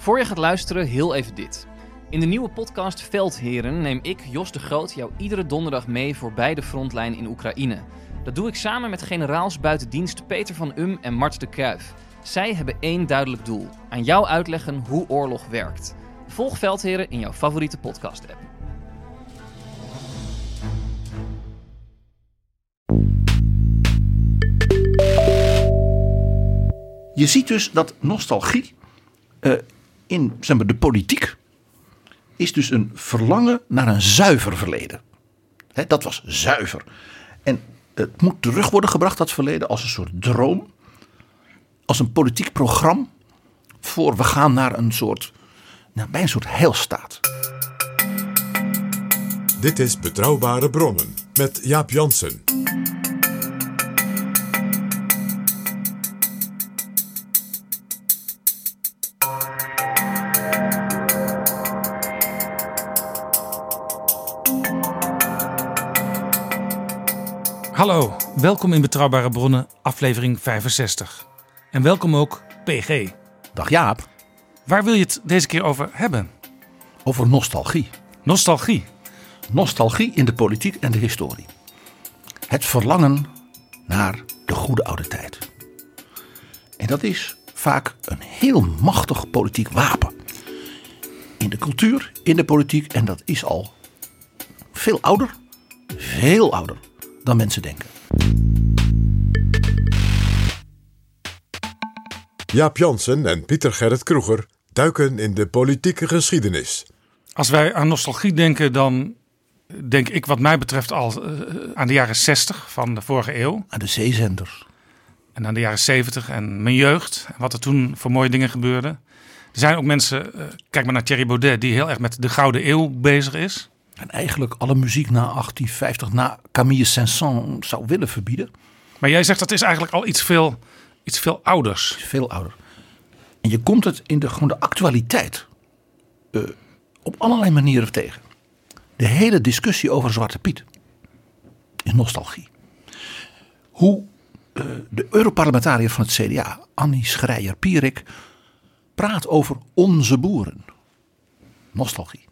Voor je gaat luisteren, heel even dit. In de nieuwe podcast Veldheren neem ik, Jos de Groot, jou iedere donderdag mee voorbij de frontlijn in Oekraïne. Dat doe ik samen met generaals buitendienst Peter van Um en Mart de Kruif. Zij hebben één duidelijk doel: aan jou uitleggen hoe oorlog werkt. Volg Veldheren in jouw favoriete podcast-app. Je ziet dus dat nostalgie uh, in zeg maar, de politiek is dus een verlangen naar een zuiver verleden. Dat was zuiver. En het moet terug worden gebracht, dat verleden, als een soort droom. Als een politiek programma voor we gaan naar een soort, bij een soort heilstaat. Dit is Betrouwbare Bronnen met Jaap Jansen. Hallo, welkom in Betrouwbare Bronnen, aflevering 65. En welkom ook PG. Dag Jaap. Waar wil je het deze keer over hebben? Over nostalgie. Nostalgie. Nostalgie in de politiek en de historie. Het verlangen naar de goede oude tijd. En dat is vaak een heel machtig politiek wapen. In de cultuur, in de politiek en dat is al veel ouder, veel ouder dan mensen denken. Jaap Jansen en Pieter Gerrit Kroeger duiken in de politieke geschiedenis. Als wij aan nostalgie denken, dan denk ik wat mij betreft al uh, aan de jaren 60 van de vorige eeuw. Aan de zeezenders. En aan de jaren 70 en mijn jeugd. En wat er toen voor mooie dingen gebeurde. Er zijn ook mensen, uh, kijk maar naar Thierry Baudet, die heel erg met de Gouden Eeuw bezig is. En eigenlijk alle muziek na 1850, na Camille Saint-Saëns zou willen verbieden. Maar jij zegt dat is eigenlijk al iets veel, iets veel ouders. Veel ouder. En je komt het in de, gewoon de actualiteit uh, op allerlei manieren tegen. De hele discussie over Zwarte Piet is nostalgie. Hoe uh, de Europarlementariër van het CDA, Annie Schreier-Pierik, praat over onze boeren. Nostalgie.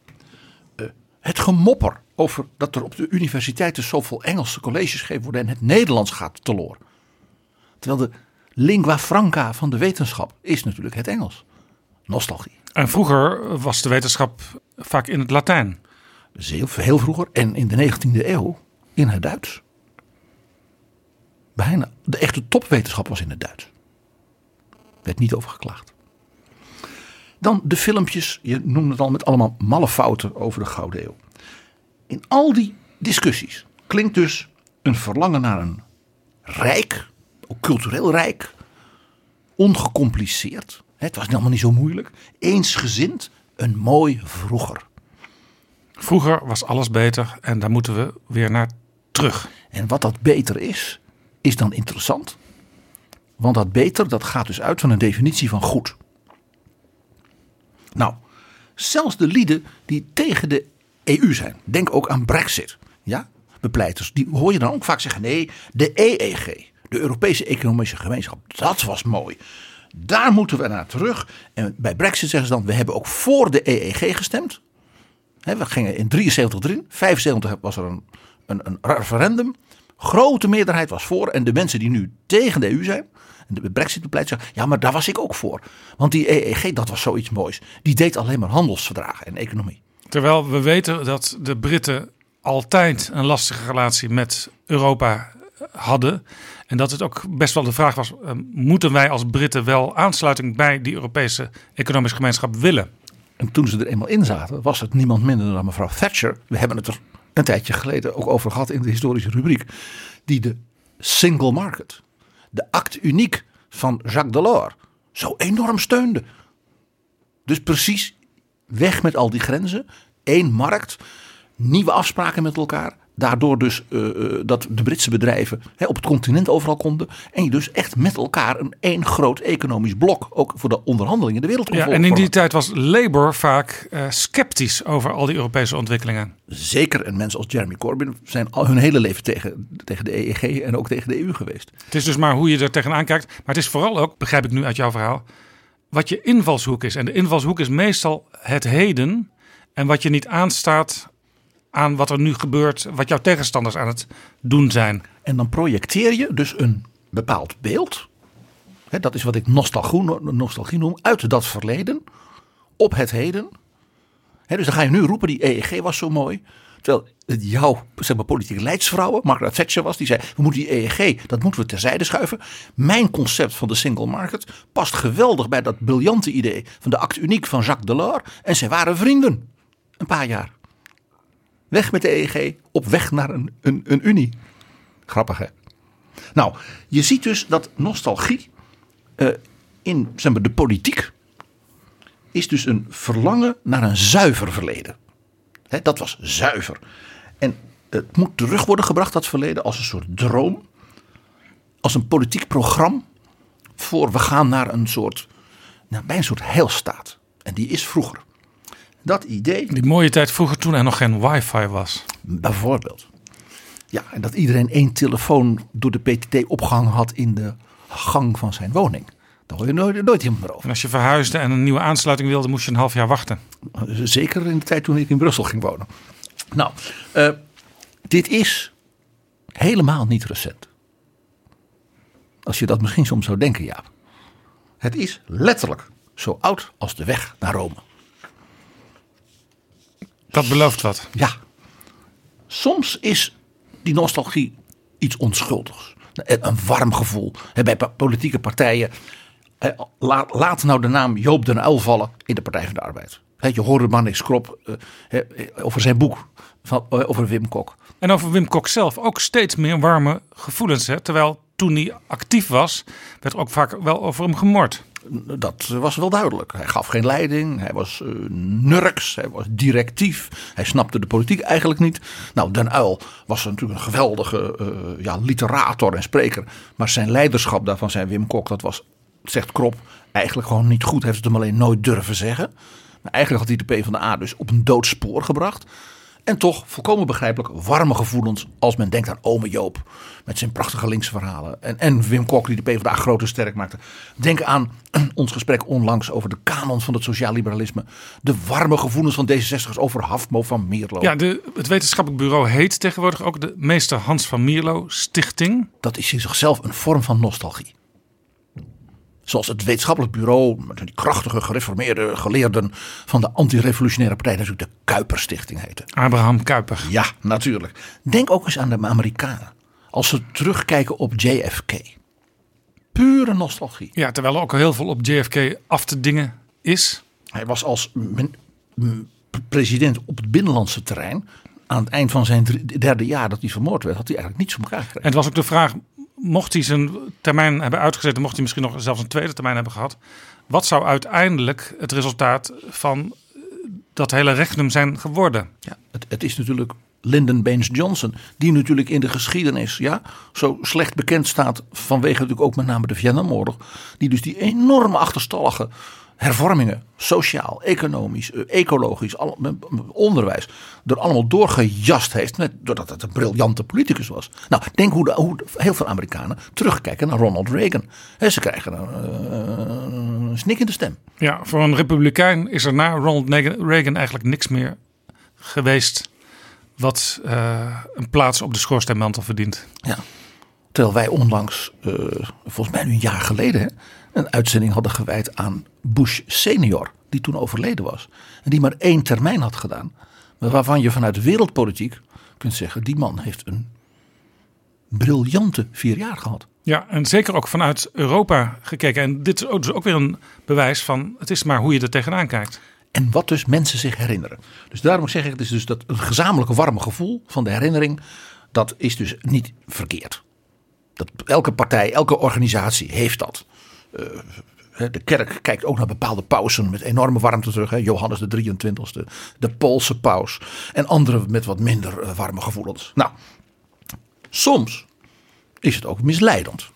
Het gemopper over dat er op de universiteiten zoveel Engelse colleges gegeven worden en het Nederlands gaat teloor. Terwijl de lingua franca van de wetenschap is natuurlijk het Engels. Nostalgie. En vroeger was de wetenschap vaak in het Latijn. Dus heel, heel vroeger en in de 19e eeuw in het Duits. Bijna de echte topwetenschap was in het Duits. Werd niet over geklaagd. Dan de filmpjes, je noemde het al met allemaal malle fouten over de Gouden Eeuw. In al die discussies klinkt dus een verlangen naar een rijk, ook cultureel rijk, ongecompliceerd. Het was helemaal niet zo moeilijk. Eensgezind, een mooi vroeger. Vroeger was alles beter en daar moeten we weer naar terug. En wat dat beter is, is dan interessant. Want dat beter, dat gaat dus uit van een definitie van goed. Nou, zelfs de lieden die tegen de EU zijn, denk ook aan Brexit, ja, bepleiters, die hoor je dan ook vaak zeggen: nee, de EEG, de Europese Economische Gemeenschap, dat was mooi. Daar moeten we naar terug. En bij Brexit zeggen ze dan: we hebben ook voor de EEG gestemd. we gingen in 73 erin, 75 was er een, een, een referendum. Grote meerderheid was voor. En de mensen die nu tegen de EU zijn, de brexit bepleit zeggen, ja maar daar was ik ook voor. Want die EEG, dat was zoiets moois. Die deed alleen maar handelsverdragen en economie. Terwijl we weten dat de Britten altijd een lastige relatie met Europa hadden. En dat het ook best wel de vraag was, moeten wij als Britten wel aansluiting bij die Europese economische gemeenschap willen? En toen ze er eenmaal in zaten, was het niemand minder dan mevrouw Thatcher. We hebben het er een tijdje geleden ook over gehad in de historische rubriek. Die de single market, de act uniek van Jacques Delors, zo enorm steunde. Dus precies weg met al die grenzen, één markt, nieuwe afspraken met elkaar. Daardoor dus uh, dat de Britse bedrijven hè, op het continent overal konden. En je dus echt met elkaar een één groot economisch blok, ook voor de onderhandelingen, de wereld Ja, en in die tijd was Labour vaak uh, sceptisch over al die Europese ontwikkelingen. Zeker, en mensen als Jeremy Corbyn zijn al hun hele leven tegen, tegen de EEG en ook tegen de EU geweest. Het is dus maar hoe je er tegenaan kijkt. Maar het is vooral ook, begrijp ik nu uit jouw verhaal, wat je invalshoek is. En de invalshoek is meestal het heden. En wat je niet aanstaat aan wat er nu gebeurt, wat jouw tegenstanders aan het doen zijn. En dan projecteer je dus een bepaald beeld. Hè, dat is wat ik nostalgie, nostalgie noem. Uit dat verleden. Op het heden. Hè, dus dan ga je nu roepen, die EEG was zo mooi. Terwijl jouw zeg maar, politieke leidsvrouwen, Margaret Thatcher was, die zei: We moeten die EEG, dat moeten we terzijde schuiven. Mijn concept van de single market past geweldig bij dat briljante idee van de acte uniek van Jacques Delors. En zij waren vrienden. Een paar jaar. Weg met de EEG, op weg naar een, een, een Unie. Grappig hè? Nou, je ziet dus dat nostalgie eh, in zeg maar, de politiek is dus een verlangen naar een zuiver verleden. Dat was zuiver. En het moet terug worden gebracht, dat verleden, als een soort droom. Als een politiek programma voor we gaan naar een soort, nou, bij een soort heilstaat. En die is vroeger. Dat idee, Die mooie tijd vroeger toen er nog geen wifi was. bijvoorbeeld. Ja, en dat iedereen één telefoon door de PTT opgehangen had in de gang van zijn woning. Daar hoor je nooit, nooit iemand meer over. En als je verhuisde en een nieuwe aansluiting wilde, moest je een half jaar wachten. Zeker in de tijd toen ik in Brussel ging wonen. Nou, eh, dit is helemaal niet recent. Als je dat misschien soms zou denken, Jaap. Het is letterlijk zo oud als de weg naar Rome. Dat belooft wat. Ja, soms is die nostalgie iets onschuldigs. Een warm gevoel. Bij politieke partijen. Laat, nou de naam Joop den Uyl vallen in de Partij van de Arbeid. Je hoorde Mannix Krop eh, over zijn boek van, eh, over Wim Kok. En over Wim Kok zelf ook steeds meer warme gevoelens. Hè? Terwijl toen hij actief was, werd er ook vaak wel over hem gemord. Dat was wel duidelijk. Hij gaf geen leiding, hij was eh, nurks, hij was directief. Hij snapte de politiek eigenlijk niet. Nou, Den Uyl was natuurlijk een geweldige eh, ja, literator en spreker. Maar zijn leiderschap daarvan, zijn Wim Kok, dat was, zegt Krop, eigenlijk gewoon niet goed. Hij heeft het hem alleen nooit durven zeggen. Maar eigenlijk had hij de PvdA dus op een doodspoor gebracht. En toch, volkomen begrijpelijk, warme gevoelens als men denkt aan ome Joop. Met zijn prachtige linkse verhalen. En, en Wim Kok die de PvdA groot en sterk maakte. Denk aan ons gesprek onlangs over de kanon van het sociaal-liberalisme. De warme gevoelens van D66'ers over Hafmo van Mierlo. Ja, de, het wetenschappelijk bureau heet tegenwoordig ook de Meester Hans van Mierlo Stichting. Dat is in zichzelf een vorm van nostalgie. Zoals het wetenschappelijk bureau, met die krachtige gereformeerde geleerden van de antirevolutionaire partij, natuurlijk de Kuiperstichting heette. Abraham Kuyper. Ja, natuurlijk. Denk ook eens aan de Amerikanen. Als ze terugkijken op JFK. Pure nostalgie. Ja, terwijl er ook heel veel op JFK af te dingen is. Hij was als president op het binnenlandse terrein. Aan het eind van zijn derde jaar dat hij vermoord werd, had hij eigenlijk niets voor elkaar gekregen. En het was ook de vraag, mocht hij zijn termijn hebben uitgezet... mocht hij misschien nog zelfs een tweede termijn hebben gehad... wat zou uiteindelijk het resultaat van eh, dat hele regnum zijn geworden? Ja, het, het is natuurlijk Lyndon Baines Johnson, die natuurlijk in de geschiedenis ja, zo slecht bekend staat vanwege natuurlijk ook met name de Vietnamoorlog. Die dus die enorme achterstallige hervormingen, sociaal, economisch, eh, ecologisch, onderwijs, er allemaal doorgejast heeft, met, doordat het een briljante politicus was. Nou, denk hoe, de, hoe heel veel Amerikanen terugkijken naar Ronald Reagan. Ze krijgen een, eh, een snik in de stem. Ja, voor een republikein is er na Ronald Reagan eigenlijk niks meer geweest... wat eh, een plaats op de schoorsteenmantel verdient. Ja. Terwijl wij onlangs, volgens mij nu een jaar geleden, hè, een uitzending hadden gewijd aan Bush senior, die toen overleden was. En die maar één termijn had gedaan. Maar waarvan je vanuit wereldpolitiek kunt zeggen, die man heeft een briljante vier jaar gehad. Ja, en zeker ook vanuit Europa gekeken. En dit is ook, dus ook weer een bewijs van... het is maar hoe je er tegenaan kijkt. En wat dus mensen zich herinneren. Dus daarom zeg ik, het is dus dat een gezamenlijke warme gevoel van de herinnering, dat is dus niet verkeerd. Dat, elke partij, elke organisatie heeft dat. Eh, de kerk kijkt ook naar bepaalde pausen met enorme warmte terug. Hè. Johannes de 23ste, de Poolse paus en anderen met wat minder eh, warme gevoelens. Nou, soms is het ook misleidend.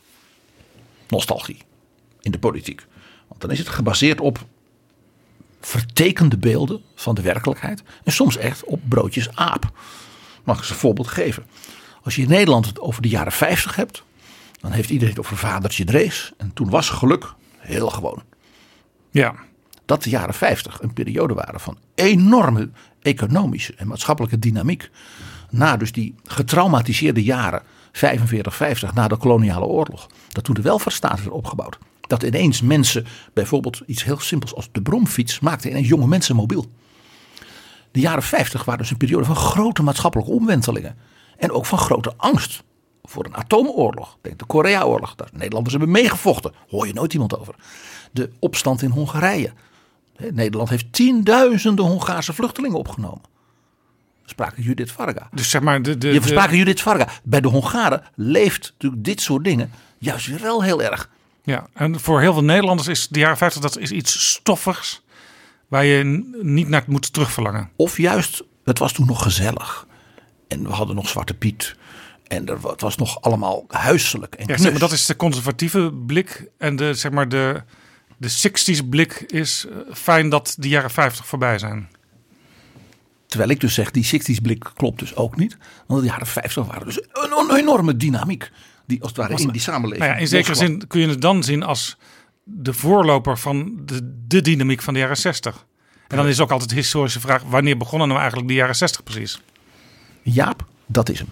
Nostalgie in de politiek. Want dan is het gebaseerd op vertekende beelden van de werkelijkheid. En soms echt op broodjes aap. Mag ik eens een voorbeeld geven. Als je in Nederland het over de jaren 50 hebt. Dan heeft iedereen het over vadertje Drees. En toen was geluk heel gewoon. Ja, dat de jaren 50 een periode waren van enorme economische en maatschappelijke dynamiek. Na dus die getraumatiseerde jaren 45, 50 na de koloniale oorlog. Dat toen de welvaartsstaat werd opgebouwd. Dat ineens mensen, bijvoorbeeld iets heel simpels als de bromfiets, maakten ineens jonge mensen mobiel. De jaren 50 waren dus een periode van grote maatschappelijke omwentelingen. En ook van grote angst voor een atoomoorlog. Denk de Koreaoorlog. Daar Nederlanders hebben meegevochten. Hoor je nooit iemand over. De opstand in Hongarije. Nederland heeft tienduizenden Hongaarse vluchtelingen opgenomen. We spraken Judith Varga. dus zeg maar de... de, Je de- spraken Judith Varga. Bij de Hongaren leeft natuurlijk dit soort dingen juist weer wel heel erg. Ja, en voor heel veel Nederlanders is de jaren 50 dat is iets stoffigs waar je niet naar moet terugverlangen. Of juist, het was toen nog gezellig. En we hadden nog Zwarte Piet. En er, het was nog allemaal huiselijk en Ja, zeg maar, dat is de conservatieve blik en de, zeg maar, de, de 60s blik is eh, fijn dat de jaren 50 voorbij zijn. Terwijl ik dus zeg, die 60s blik klopt dus ook niet. Want de jaren 50 waren dus een, een enorme dynamiek. Die als het ware in die samenleving. Nou ja, in zekere loskwam. zin kun je het dan zien als de voorloper van de, de dynamiek van de jaren 60. En dan is ook altijd de historische vraag: wanneer begonnen nou eigenlijk de jaren 60 precies? Jaap, dat is hem.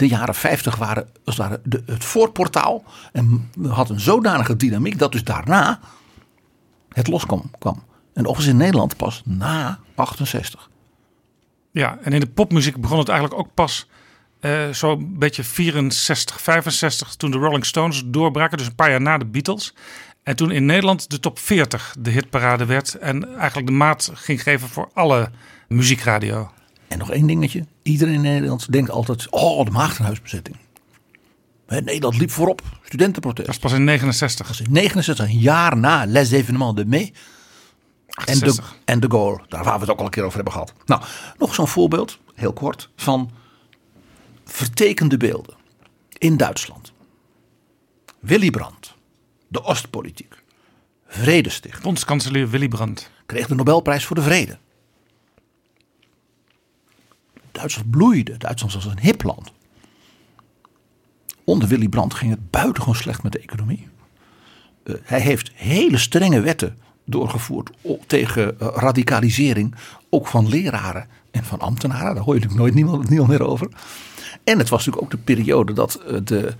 De jaren 50 waren het de, het voorportaal. En had een zodanige dynamiek dat dus daarna het loskwam. Kwam. En overigens in Nederland pas na 68. Ja, en in de popmuziek begon het eigenlijk ook pas eh zo'n beetje 64, 65, toen de Rolling Stones doorbraken. Dus een paar jaar na de Beatles. En toen in Nederland de top 40 de hitparade werd. En eigenlijk de maat ging geven voor alle muziekradio. En nog één dingetje. Iedereen in Nederland denkt altijd, oh de maagdenhuisbezetting. Hè, Nederland liep voorop. Studentenprotest. Dat is pas in 69. Dat is in 69, een jaar na Les Événements de Mai. En de, 68. en de Gaulle, daar waar we het ook al een keer over hebben gehad. Nou, nog zo'n voorbeeld, heel kort, van vertekende beelden in Duitsland. Willy Brandt, de Oostpolitiek, vredestichter, Bondskanselier Willy Brandt. kreeg de Nobelprijs voor de Vrede. Duitsland bloeide, Duitsland was een hip land. Onder Willy Brandt ging het buitengewoon slecht met de economie. Eh, hij heeft hele strenge wetten doorgevoerd tegen eh, radicalisering, ook van leraren en van ambtenaren. Daar hoor je natuurlijk nooit niemand, niemand meer over. En het was natuurlijk ook de periode dat eh, de,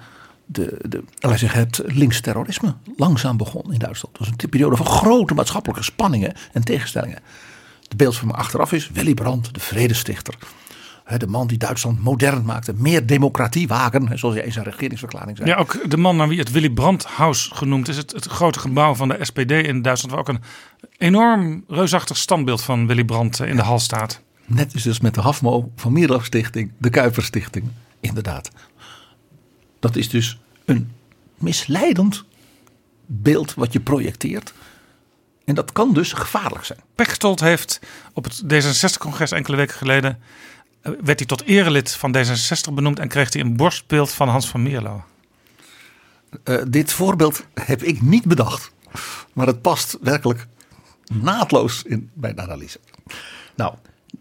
de, de, we zeggen, het linksterrorisme langzaam begon in Duitsland. Het was een periode van grote maatschappelijke spanningen en tegenstellingen. Het beeld van me achteraf is Willy Brandt, de vredestichter. De man die Duitsland modern maakte, meer democratie wagen, zoals hij in zijn regeringsverklaring zei. Ja, ook de man naar wie het Willy Brandt House genoemd is. Het, het grote gebouw van de SPD in Duitsland. Waar ook een enorm reusachtig standbeeld van Willy Brandt eh, in de hal staat. Net is dus met de HAFMO van Stichting, de Kuiper Stichting. Inderdaad. Dat is dus een misleidend beeld wat je projecteert. En dat kan dus gevaarlijk zijn. Pechtold heeft op het D66-congres enkele weken geleden... werd hij tot erelid van D66 benoemd... en kreeg hij een borstbeeld van Hans van Mierlo. Eh, dit voorbeeld heb ik niet bedacht. Maar het past werkelijk naadloos in mijn analyse. Nou,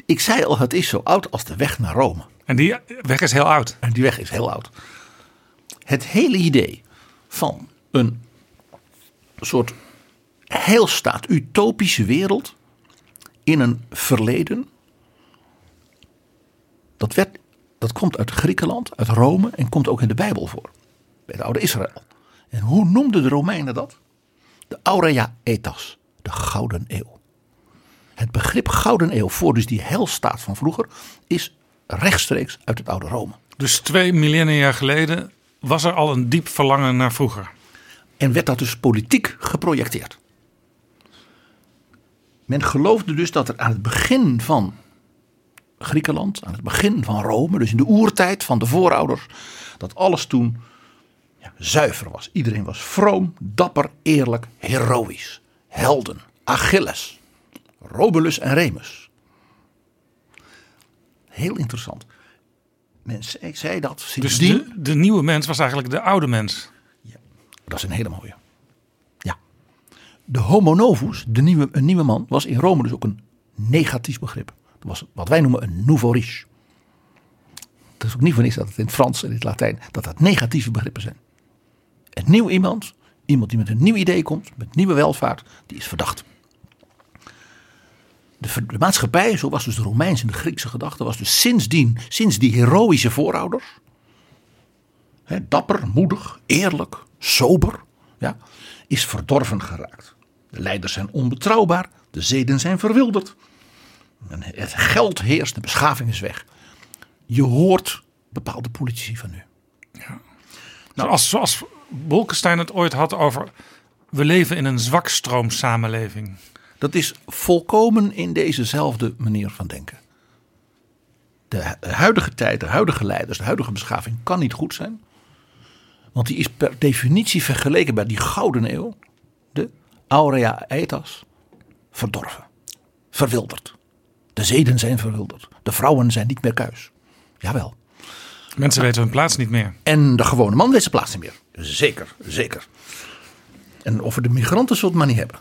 ik zei al, het is zo oud als de weg naar Rome. En die weg is heel oud. En die weg is heel oud. Het hele idee van een soort heelstaat, utopische wereld in een verleden. Dat, werd, dat komt uit Griekenland, uit Rome en komt ook in de Bijbel voor. Bij de oude Israël. En hoe noemden de Romeinen dat? De Aurea Etas, de Gouden Eeuw. Het begrip Gouden Eeuw voor dus die heilstaat van vroeger is rechtstreeks uit het oude Rome. Dus twee millennia geleden was er al een diep verlangen naar vroeger. En werd dat dus politiek geprojecteerd. Men geloofde dus dat er aan het begin van Griekenland, aan het begin van Rome, dus in de oertijd van de voorouders, dat alles toen ja, zuiver was. Iedereen was vroom, dapper, eerlijk, heroïs. Helden, Achilles, Romulus en Remus. Heel interessant. Men zei, zei dat Dus sindsdien. de, de nieuwe mens was eigenlijk de oude mens. Dat is een hele mooie. Ja. De homo novus, de nieuwe, een nieuwe man, was in Rome dus ook een negatief begrip. Dat was wat wij noemen een nouveau riche. Dat is ook niet voor niks dat het in het Frans en in het Latijn, dat dat negatieve begrippen zijn. Een nieuw iemand Iemand die met een nieuw idee komt, met nieuwe welvaart, die is verdacht. De, de maatschappij, zo was dus de Romeinse en de Griekse gedachte, was dus sindsdien, sinds die heroïsche voorouders, hè, dapper, moedig, eerlijk, sober, ja, is verdorven geraakt. De leiders zijn onbetrouwbaar, de zeden zijn verwilderd. Het geld heerst, de beschaving is weg. Je hoort bepaalde politici van nu. zoals, zoals Bolkestein het ooit had over... we leven in een zwakstroomsamenleving. Dat is volkomen in dezezelfde manier van denken. De hu- huidige tijd, de huidige leiders, de huidige beschaving kan niet goed zijn. Want die is per definitie vergeleken bij die gouden eeuw, de aurea aetas, verdorven, verwilderd. De zeden zijn verwilderd. De vrouwen zijn niet meer kuis. Jawel. Mensen weten hun plaats niet meer. En de gewone man weet zijn plaats niet meer. Zeker, zeker. En over de migranten zult het maar niet hebben.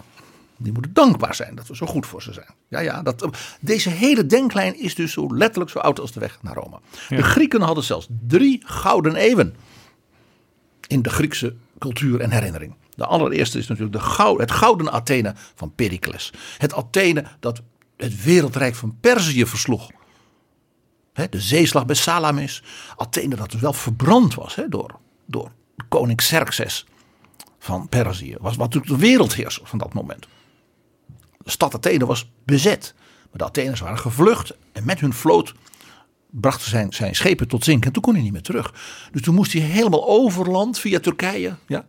Die moeten dankbaar zijn dat we zo goed voor ze zijn. Ja, ja, dat, deze hele denklijn is dus zo letterlijk zo oud als de weg naar Rome. De Grieken hadden zelfs drie gouden eeuwen in de Griekse cultuur en herinnering. De allereerste is natuurlijk de gou- het gouden Athene van Pericles. Het Athene dat het wereldrijk van Perzië versloeg. De zeeslag bij Salamis. Athene dat dus wel verbrand was door, door koning Xerxes van Perzië. Was wat natuurlijk de wereldheerser van dat moment. De stad Athene was bezet. Maar de Atheners waren gevlucht. En met hun vloot brachten zijn, zijn schepen tot zinken. En toen kon hij niet meer terug. Dus toen moest hij helemaal overland via Turkije. Ja,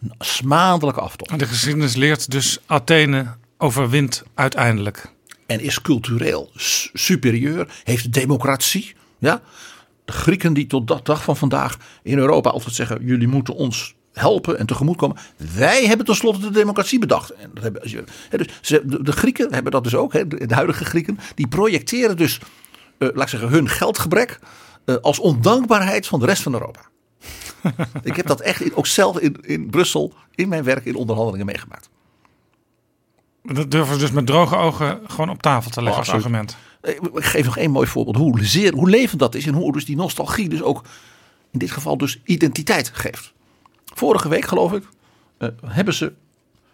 een smadelijke aftocht. De geschiedenis leert dus Athene overwint uiteindelijk. En is cultureel superieur, heeft democratie. Ja? De Grieken die tot dat dag van vandaag in Europa altijd zeggen: jullie moeten ons helpen en tegemoetkomen. Wij hebben tenslotte de democratie bedacht. En dat hebben, als je- hè, dus de, de Grieken hebben dat dus ook, hè, de, de huidige Grieken, die projecteren dus, eh, laat ik zeggen, hun geldgebrek eh, als ondankbaarheid van de rest van Europa. ik heb dat echt in- ook zelf in, in Brussel in mijn werk in onderhandelingen meegemaakt. Dat durven ze dus met droge ogen gewoon op tafel te leggen Oh, als argument. Ik geef nog één mooi voorbeeld hoe, zeer, hoe levend dat is en hoe dus die nostalgie dus ook in dit geval dus identiteit geeft. Vorige week geloof ik eh, hebben ze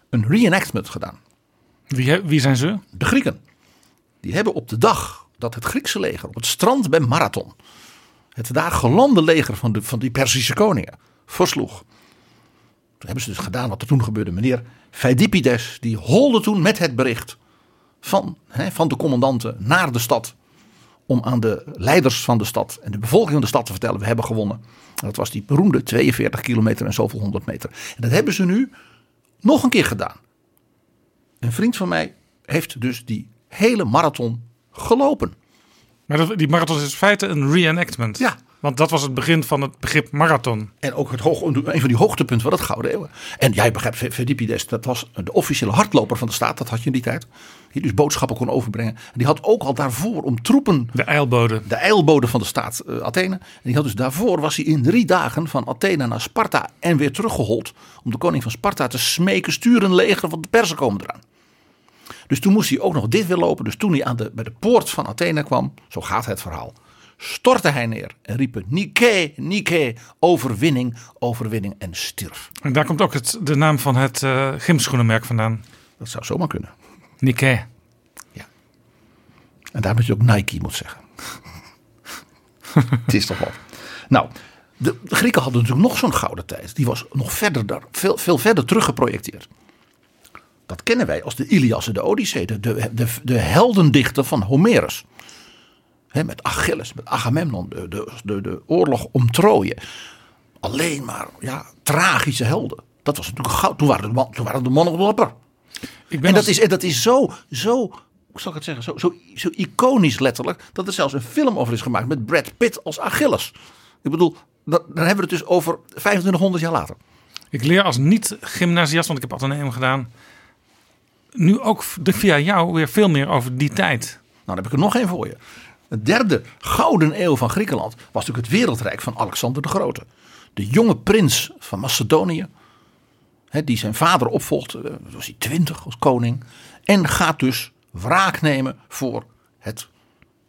een reenactment gedaan. Wie, wie zijn ze? De Grieken. Die hebben op de dag dat het Griekse leger op het strand bij Marathon het daar gelande leger van, de, van die Perzische koningen versloeg. Toen hebben ze dus gedaan wat er toen gebeurde. Meneer Pheidippides die holde toen met het bericht van, hè, van de commandanten naar de stad. Om aan de leiders van de stad en de bevolking van de stad te vertellen: we hebben gewonnen. En dat was die beroemde 42 kilometer en zoveel honderd meter. En dat hebben ze nu nog een keer gedaan. Een vriend van mij heeft dus die hele marathon gelopen. Maar dat, die marathon is in feite een reenactment. Ja. Want dat was het begin van het begrip marathon. En ook het hoog, een van die hoogtepunten van het Gouden Eeuwen. En jij begrijpt, Philippides, dat was de officiële hardloper van de staat. Dat had je in die tijd. Die dus boodschappen kon overbrengen. En die had ook al daarvoor om troepen, De eilbode. de eilbode van de staat eh, Athene. En die had dus daarvoor, was hij in drie dagen van Athene naar Sparta en weer teruggehold. Om de koning van Sparta te smeken, stuur een leger, want de Persen komen eraan. Dus toen moest hij ook nog dit weer lopen. Dus toen hij aan de, bij de poort van Athene kwam, zo gaat het verhaal, stortte hij neer en riep Nike, Nike, overwinning, overwinning en stierf. En daar komt ook het, de naam van het eh gymschoenenmerk vandaan. Dat zou zomaar kunnen. Nike. En daar moet je ook Nike moet zeggen. het is toch wat. Nou, de, de Grieken hadden natuurlijk nog zo'n gouden tijd. Die was nog verder daar, veel, veel verder teruggeprojecteerd. Dat kennen wij als de Ilias en de Odyssee. De, de, de, de heldendichten van Homerus. Met Achilles, met Agamemnon. De, de, de, de oorlog om Troje. Alleen maar ja, tragische helden. Dat was natuurlijk goud. Toen waren de, toen waren de mannen op de lapper. Ik ben En dat als- is, en dat is zo, zo, hoe zal ik het zeggen, zo, zo, zo iconisch letterlijk, dat er zelfs een film over is gemaakt met Brad Pitt als Achilles. Ik bedoel, dat, dan hebben we het dus over 2500 jaar later. Ik leer als niet-gymnasiast, want ik heb ateneum gedaan, nu ook via jou weer veel meer over die tijd. Nou, dan heb ik er nog één voor je. De derde gouden eeuw van Griekenland was natuurlijk het wereldrijk van Alexander de Grote. De jonge prins van Macedonië, hè, die zijn vader opvolgt, eh, was hij twintig als koning. En gaat dus wraak nemen voor het,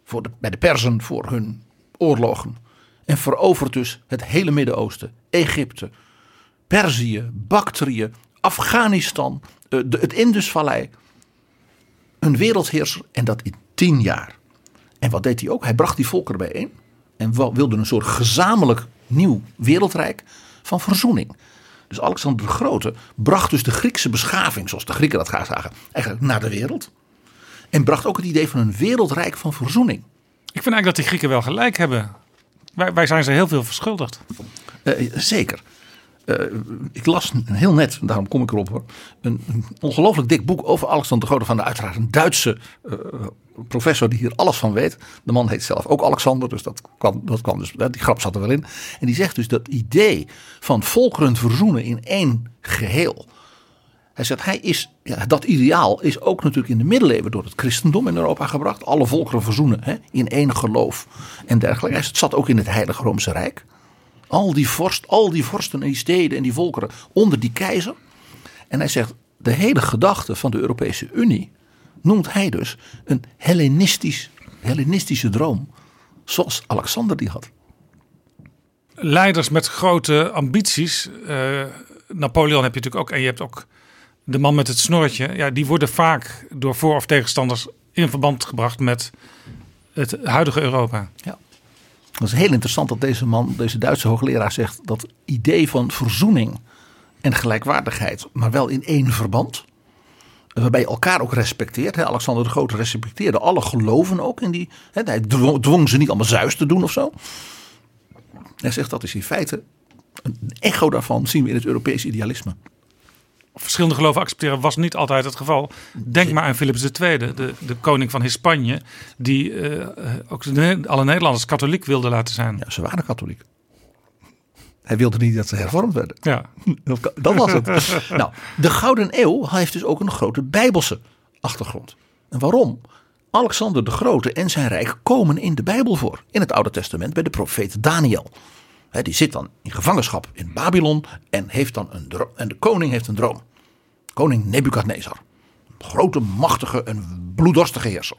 voor de, bij de Perzen voor hun oorlogen. En verovert dus het hele Midden-Oosten, Egypte, Perzië, Bactrië, Afghanistan, eh, het Indusvallei. Een wereldheerser en dat in tien jaar. En wat deed hij ook? Hij bracht die volkeren bijeen en wilde een soort gezamenlijk nieuw wereldrijk van verzoening. Dus Alexander de Grote bracht dus de Griekse beschaving, zoals de Grieken dat graag zagen, eigenlijk naar de wereld. En bracht ook het idee van een wereldrijk van verzoening. Ik vind eigenlijk dat die Grieken wel gelijk hebben. Wij, wij zijn ze heel veel verschuldigd. Eh, zeker. Eh, ik las een heel net, daarom kom ik erop hoor. Een, een ongelooflijk dik boek over Alexander de Grote van de uiteraard een Duitse eh, professor die hier alles van weet. De man heet zelf ook Alexander, dus dat kwam, dat kwam dus, die grap zat er wel in. En die zegt dus dat idee van volkeren verzoenen in één geheel. Hij zegt, hij is, ja, dat ideaal is ook natuurlijk in de middeleeuwen door het christendom in Europa gebracht. Alle volkeren verzoenen hè, in één geloof en dergelijke. Het zat ook in het Heilige Roomse Rijk. Al die, vorst, al die vorsten en die steden en die volkeren onder die keizer. En hij zegt, de hele gedachte van de Europese Unie noemt hij dus een Hellenistisch, Hellenistische droom. Zoals Alexander die had. Leiders met grote ambities. eh, Napoleon heb je natuurlijk ook. En je hebt ook de man met het snorretje. Ja, die worden vaak door voor- of tegenstanders in verband gebracht met het huidige Europa. Het is heel interessant dat deze man, deze Duitse hoogleraar zegt dat idee van verzoening en gelijkwaardigheid, maar wel in één verband. Waarbij je elkaar ook respecteert. Hè. Alexander de Grote respecteerde alle geloven ook. In die, hè. Hij dwong, dwong ze niet allemaal zuis te doen of zo. Hij zegt dat is in feite een echo daarvan zien we in het Europese idealisme. Verschillende geloven accepteren was niet altijd het geval. Denk maar aan Philips II, de, de koning van Hispanje. Die eh, eh, ook alle Nederlanders katholiek wilde laten zijn. Ja, ze waren katholiek. Hij wilde niet dat ze hervormd werden. Ja. Dat was het. nou, de Gouden Eeuw heeft dus ook een grote bijbelse achtergrond. En waarom? Alexander de Grote en zijn rijk komen in de Bijbel voor. In het Oude Testament bij de profeet Daniel. Hè, die zit dan in gevangenschap in Babylon en, heeft dan een en de koning heeft een droom. Koning Nebukadnezar. Een grote, machtige en bloeddorstige heerser.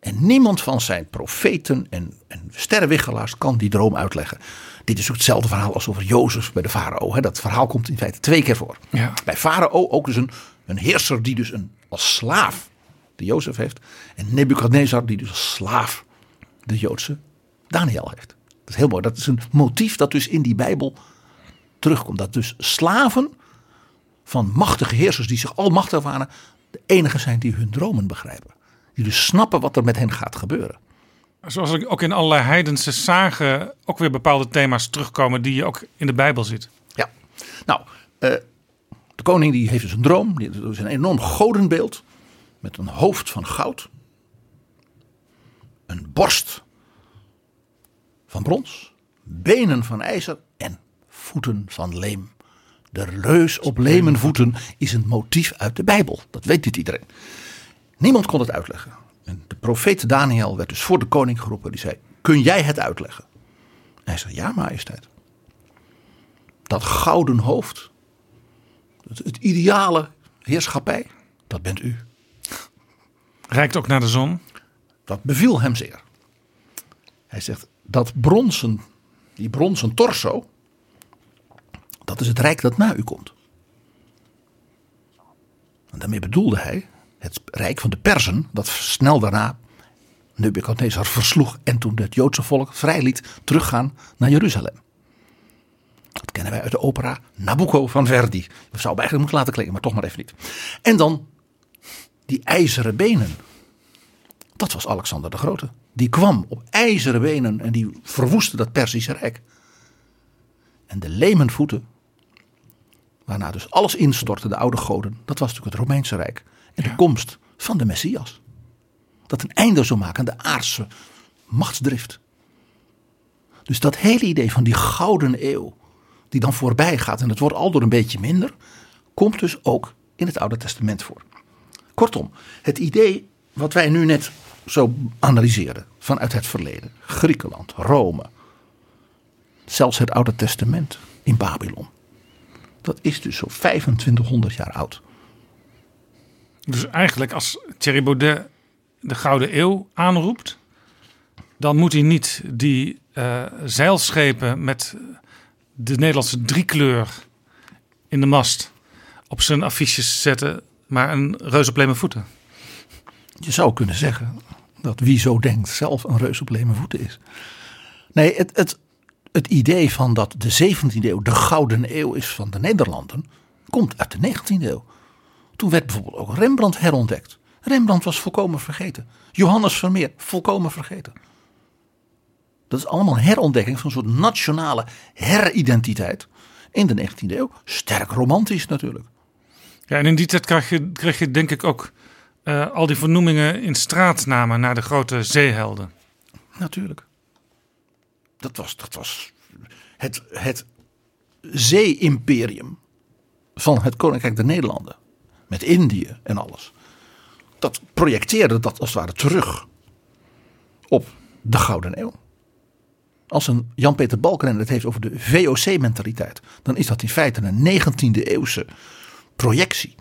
En niemand van zijn profeten en, en sterrenwichelaars kan die droom uitleggen. Dit is ook hetzelfde verhaal als over Jozef bij de farao. Dat verhaal komt in feite twee keer voor. Ja. Bij farao ook dus een, een heerser die dus een, als slaaf de Jozef heeft. En Nebukadnezar die dus als slaaf de Joodse Daniel heeft. Dat is heel mooi. Dat is een motief dat dus in die Bijbel terugkomt. Dat dus slaven van machtige heersers die zich almachtig waren, de enige zijn die hun dromen begrijpen. Die dus snappen wat er met hen gaat gebeuren. Zoals ook in allerlei heidense zagen ook weer bepaalde thema's terugkomen die je ook in de Bijbel ziet. Ja, nou, eh, de koning die heeft dus een droom. Heeft dus een enorm godenbeeld met een hoofd van goud, een borst van brons, benen van ijzer en voeten van leem. De reus op lemen voeten is een motief uit de Bijbel. Dat weet niet iedereen. Niemand kon het uitleggen. En de profeet Daniel werd dus voor de koning geroepen. Die zei, kun jij het uitleggen? En hij zei, ja majesteit dat gouden hoofd, het, het ideale heerschappij, dat bent u. Rijkt ook naar de zon. Dat beviel hem zeer. Hij zegt, dat bronzen, die bronzen torso, dat is het rijk dat na u komt. En daarmee bedoelde hij het rijk van de Persen, dat snel daarna Nebukadnezar versloeg en toen het Joodse volk vrij liet teruggaan naar Jeruzalem. Dat kennen wij uit de opera Nabucco van Verdi. We zouden eigenlijk moeten laten klinken, maar toch maar even niet. En dan die ijzeren benen. Dat was Alexander de Grote. Die kwam op ijzeren benen en die verwoestte dat Perzische Rijk. En de lemen voeten, waarna dus alles instortte, de oude goden, dat was natuurlijk het Romeinse Rijk. En de komst van de Messias. Dat een einde zou maken aan de aardse machtsdrift. Dus dat hele idee van die gouden eeuw, die dan voorbij gaat en het wordt al door een beetje minder, komt dus ook in het Oude Testament voor. Kortom, het idee wat wij nu net zo analyseren vanuit het verleden, Griekenland, Rome, zelfs het Oude Testament in Babylon, dat is dus zo 2500 jaar oud. Dus eigenlijk als Thierry Baudet de Gouden Eeuw aanroept, dan moet hij niet die eh, zeilschepen met de Nederlandse driekleur in de mast op zijn affiches zetten, maar een reus op leme voeten. Je zou kunnen zeggen dat wie zo denkt zelf een reus op leme voeten is. Nee, het, het, het idee van dat de 17e eeuw de gouden eeuw is van de Nederlanden, komt uit de 19e eeuw. Toen werd bijvoorbeeld ook Rembrandt herontdekt. Rembrandt was volkomen vergeten. Johannes Vermeer, volkomen vergeten. Dat is allemaal herontdekking van een soort nationale heridentiteit in de 19e eeuw. Sterk romantisch natuurlijk. Ja, en in die tijd kreeg je, kreeg je denk ik ook uh, al die vernoemingen in straatnamen naar de grote zeehelden. Natuurlijk. Dat was, dat was het, het zee-imperium van het Koninkrijk der Nederlanden. Met Indië en alles. Dat projecteerde dat als het ware terug op de Gouden Eeuw. Als een Jan-Peter Balkenende het heeft over de VOC-mentaliteit, dan is dat in feite een 19e eeuwse projectie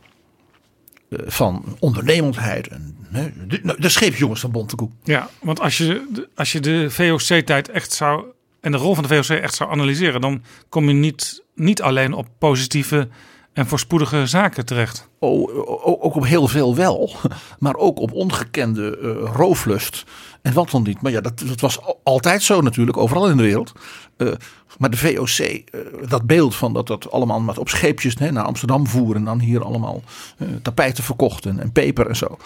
eh, van ondernemendheid en de, nou, de scheepsjongens van Bontekoe. Ja, want als je, als je de VOC-tijd echt zou en de rol van de VOC echt zou analyseren, dan kom je niet, niet alleen op positieve en voorspoedige zaken terecht. Oh, ook op heel veel wel, maar ook op ongekende uh, rooflust en wat dan niet. Maar ja, dat, dat was altijd zo natuurlijk, overal in de wereld. Uh, maar de VOC, uh, dat beeld van dat dat allemaal met op scheepjes naar Amsterdam voeren en dan hier allemaal tapijten verkochten en peper en zo.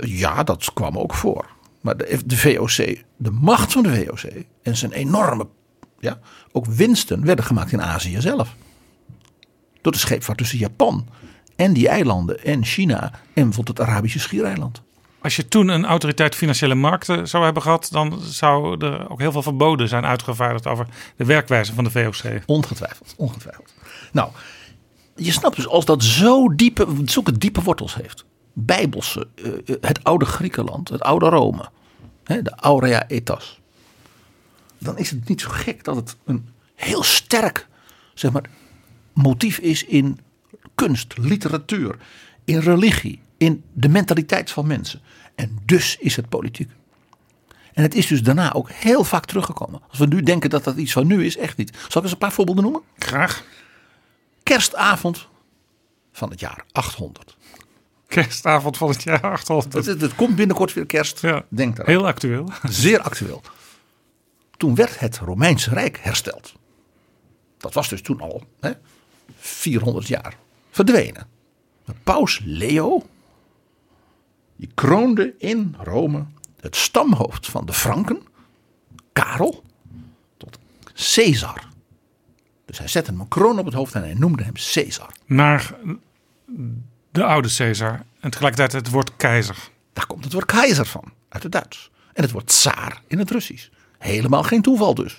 ja, dat kwam ook voor. Maar de, de VOC, de macht van de VOC en zijn enorme, ja, ook winsten werden gemaakt in Azië zelf door de scheepvaart tussen Japan en die eilanden en China en bijvoorbeeld het Arabische schiereiland. Als je toen een autoriteit financiële markten zou hebben gehad, dan zou er ook heel veel verboden zijn uitgevaardigd over de werkwijze van de VOC. Ongetwijfeld, ongetwijfeld. Nou, je snapt dus als dat zo diepe, zulke diepe wortels heeft. Bijbelse, eh, eh, het oude Griekenland, het oude Rome, de Aurea Etas. Dan is het niet zo gek dat het een heel sterk, zeg maar, motief is in kunst, literatuur, in religie, in de mentaliteit van mensen. En dus is het politiek. En het is dus daarna ook heel vaak teruggekomen. Als we nu denken dat dat iets van nu is, echt niet. Zal ik eens een paar voorbeelden noemen? Graag. Kerstavond van het jaar 800. Kerstavond van het jaar 800. Het, het komt binnenkort weer kerst. Ja, Denk daar. Heel actueel. Zeer actueel. Toen werd het Romeinse Rijk hersteld. Dat was dus toen al. Hè? 400 jaar verdwenen. Paus Leo, die kroonde in Rome het stamhoofd van de Franken, Karel, tot Caesar. Dus hij zette hem een kroon op het hoofd en hij noemde hem Caesar. Naar de oude Caesar en tegelijkertijd het woord keizer. Daar komt het woord keizer van, uit het Duits. En het woord tsaar in het Russisch. Helemaal geen toeval dus.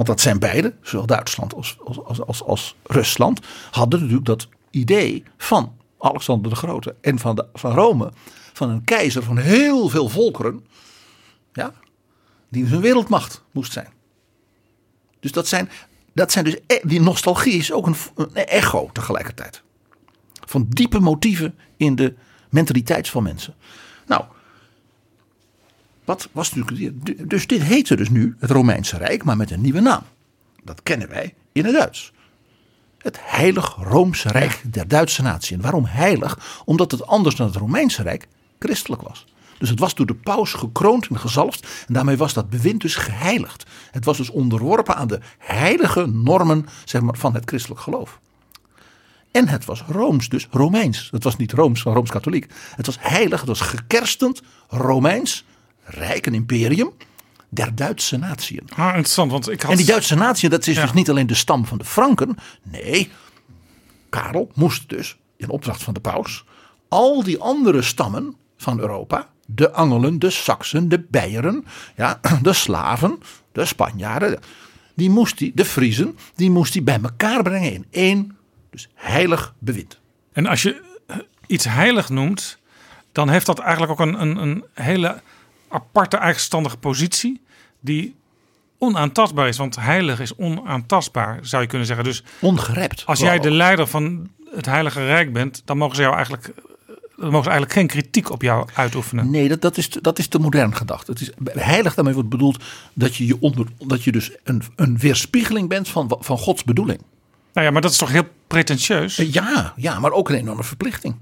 Want dat zijn beide, zowel Duitsland als, als, als, als Rusland, hadden natuurlijk dat idee van Alexander de Grote en van, de, van Rome, van een keizer van heel veel volkeren, ja, die dus een wereldmacht moest zijn. Dus dat zijn, dat zijn dus, e, die nostalgie is ook een, een echo tegelijkertijd. Van diepe motieven in de mentaliteit van mensen. Wat was natuurlijk. Dus dit heette dus nu het Romeinse Rijk, maar met een nieuwe naam. Dat kennen wij in het Duits. Het Heilig Roomse Rijk der Duitse natie. En waarom heilig? Omdat het anders dan het Romeinse Rijk christelijk was. Dus het was door de paus gekroond en gezalfd. En daarmee was dat bewind dus geheiligd. Het was dus onderworpen aan de heilige normen zeg maar, van het christelijk geloof. En het was Rooms, dus Romeins. Het was niet Rooms van Rooms-Katholiek. Het was heilig, het was gekerstend Romeins rijk, een imperium der Duitse natieën. Ah, interessant, want ik had... En die Duitse natieën, dat is dus niet alleen de stam van de Franken. Nee, Karel moest dus, in opdracht van de paus, al die andere stammen van Europa, de Angelen, de Saksen, de Beieren, ja, de Slaven, de Spanjaarden, die moest die, de Friezen, die moest hij bij elkaar brengen in één, dus heilig bewind. En als je iets heilig noemt, dan heeft dat eigenlijk ook een, een, een hele aparte eigenstandige positie die onaantastbaar is. Want heilig is onaantastbaar, zou je kunnen zeggen. Dus ongerept. Als jij de leider van het Heilige Rijk bent, dan mogen ze jou eigenlijk dan mogen ze eigenlijk geen kritiek op jou uitoefenen. Nee, dat, dat, is, te- dat is te modern gedacht. Het is, heilig daarmee wordt bedoeld dat je, je, onder, dat je dus een, een weerspiegeling bent van, van Gods bedoeling. Nou ja, maar dat is toch heel pretentieus? Ja, ja, maar ook een enorme verplichting.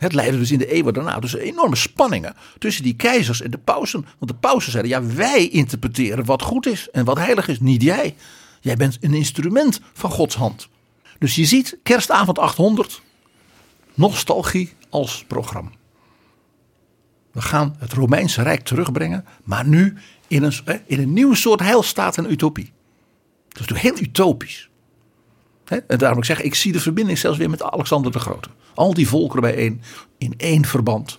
Het leidde dus in de eeuwen daarna dus enorme spanningen tussen die keizers en de pausen. Want de pausen zeiden, ja, wij interpreteren wat goed is en wat heilig is, niet jij. Jij bent een instrument van Gods hand. Dus je ziet kerstavond 800, nostalgie als programma. We gaan het Romeinse Rijk terugbrengen, maar nu in een, in een nieuwe soort heilstaat en utopie. Dat is natuurlijk heel utopisch. En daarom ik zeg, ik zie de verbinding zelfs weer met Alexander de Grote. Al die volkeren bijeen in één verband.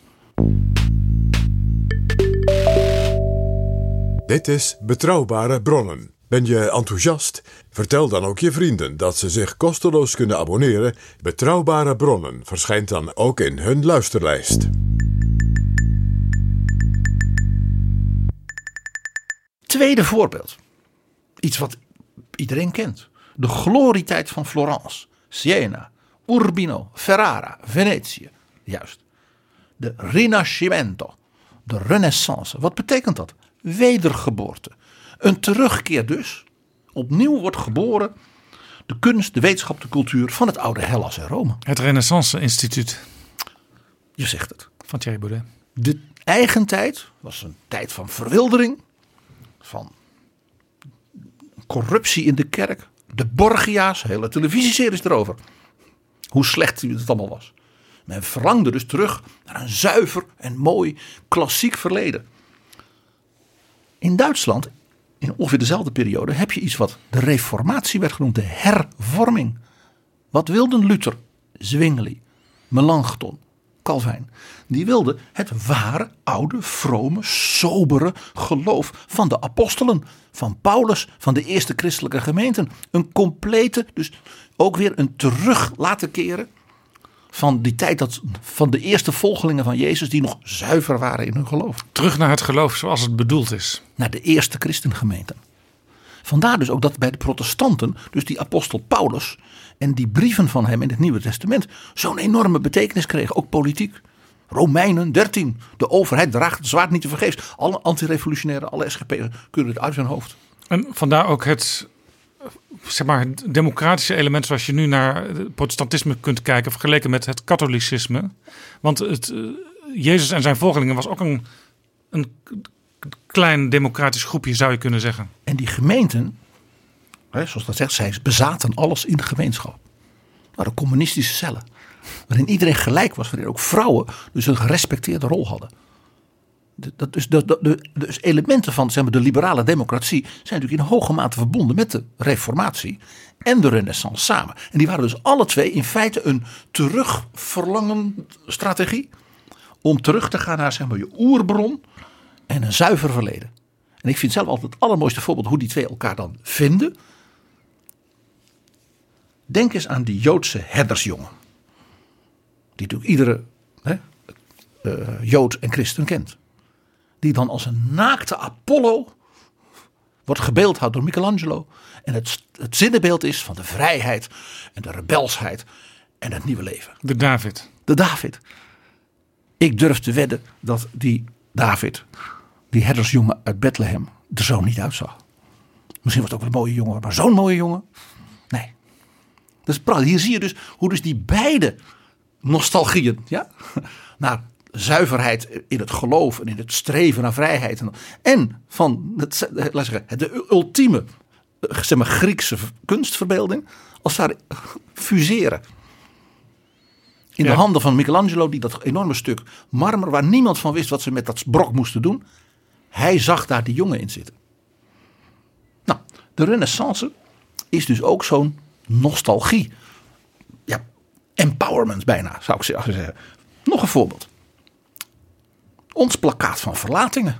Dit is Betrouwbare Bronnen. Ben je enthousiast? Vertel dan ook je vrienden dat ze zich kosteloos kunnen abonneren. Betrouwbare Bronnen verschijnt dan ook in hun luisterlijst. Tweede voorbeeld. Iets wat iedereen kent. De glorietijd van Florence, Siena, Urbino, Ferrara, Venetië. Juist. De Rinascimento. De Renaissance. Wat betekent dat? Wedergeboorte. Een terugkeer dus. Opnieuw wordt geboren de kunst, de wetenschap, de cultuur van het oude Hellas en Rome. Het Renaissance Instituut Je zegt het. van Thierry Baudet. De eigen tijd was een tijd van verwildering, van corruptie in de kerk, de Borgia's, hele televisieseries erover. Hoe slecht het allemaal was. Men verlangde dus terug naar een zuiver en mooi klassiek verleden. In Duitsland, in ongeveer dezelfde periode, heb je iets wat de reformatie werd genoemd, de hervorming. Wat wilden Luther, Zwingli, Melanchthon, Calvijn? Die wilden het ware, oude, vrome, sobere geloof van de apostelen, van Paulus, van de eerste christelijke gemeenten. Een complete, dus ook weer een terug laten keren van die tijd dat, van de eerste volgelingen van Jezus die nog zuiver waren in hun geloof Terug naar het geloof zoals het bedoeld is. naar de eerste christengemeenten. Vandaar dus ook dat bij de protestanten, dus die apostel Paulus en die brieven van hem in het Nieuwe Testament, zo'n enorme betekenis kregen, ook politiek. Romeinen 13, de overheid draagt het zwaard niet te vergeefs. Alle antirevolutionairen, alle SGP'ers kunnen het uit hun hoofd. En vandaar ook het, zeg maar, democratische element zoals je nu naar het protestantisme kunt kijken, vergeleken met het katholicisme. Want het, eh, Jezus en zijn volgelingen was ook een, een klein democratisch groepje, zou je kunnen zeggen. En die gemeenten, hè, zoals dat zegt, zij bezaten alles in de gemeenschap. Dat waren communistische cellen. Waarin iedereen gelijk was, waarin ook vrouwen dus een gerespecteerde rol hadden. Dat dus elementen van zeg maar, de liberale democratie zijn natuurlijk in hoge mate verbonden met de reformatie en de renaissance samen. En die waren dus alle twee in feite een terugverlangen strategie om terug te gaan naar zeg maar, je oerbron en een zuiver verleden. En ik vind zelf altijd het allermooiste voorbeeld hoe die twee elkaar dan vinden. Denk eens aan die Joodse herdersjongen. Die natuurlijk iedere hè, eh, Jood en christen kent. Die dan als een naakte Apollo wordt gebeeldhouwd door Michelangelo. En het, het zinnenbeeld is van de vrijheid en de rebelsheid en het nieuwe leven De David. de David. Ik durf te wedden dat die David, die herdersjongen uit Bethlehem, er zo niet uitzag. Misschien was het ook een mooie jongen, maar zo'n mooie jongen? Nee. Dat is prachtig. Hier zie je dus hoe dus die beide nostalgieën, ja, naar zuiverheid in het geloof en in het streven naar vrijheid en, en van het, laat zeggen, de ultieme zeg maar, Griekse kunstverbeelding als ware fuseren. In Ja. de handen van Michelangelo, die dat enorme stuk marmer, waar niemand van wist wat ze met dat brok moesten doen. Hij zag daar die jongen in zitten. Nou, de Renaissance is dus ook zo'n nostalgie. Ja, empowerment bijna, zou ik zeggen. Nog een voorbeeld. Ons plakkaat van verlatingen.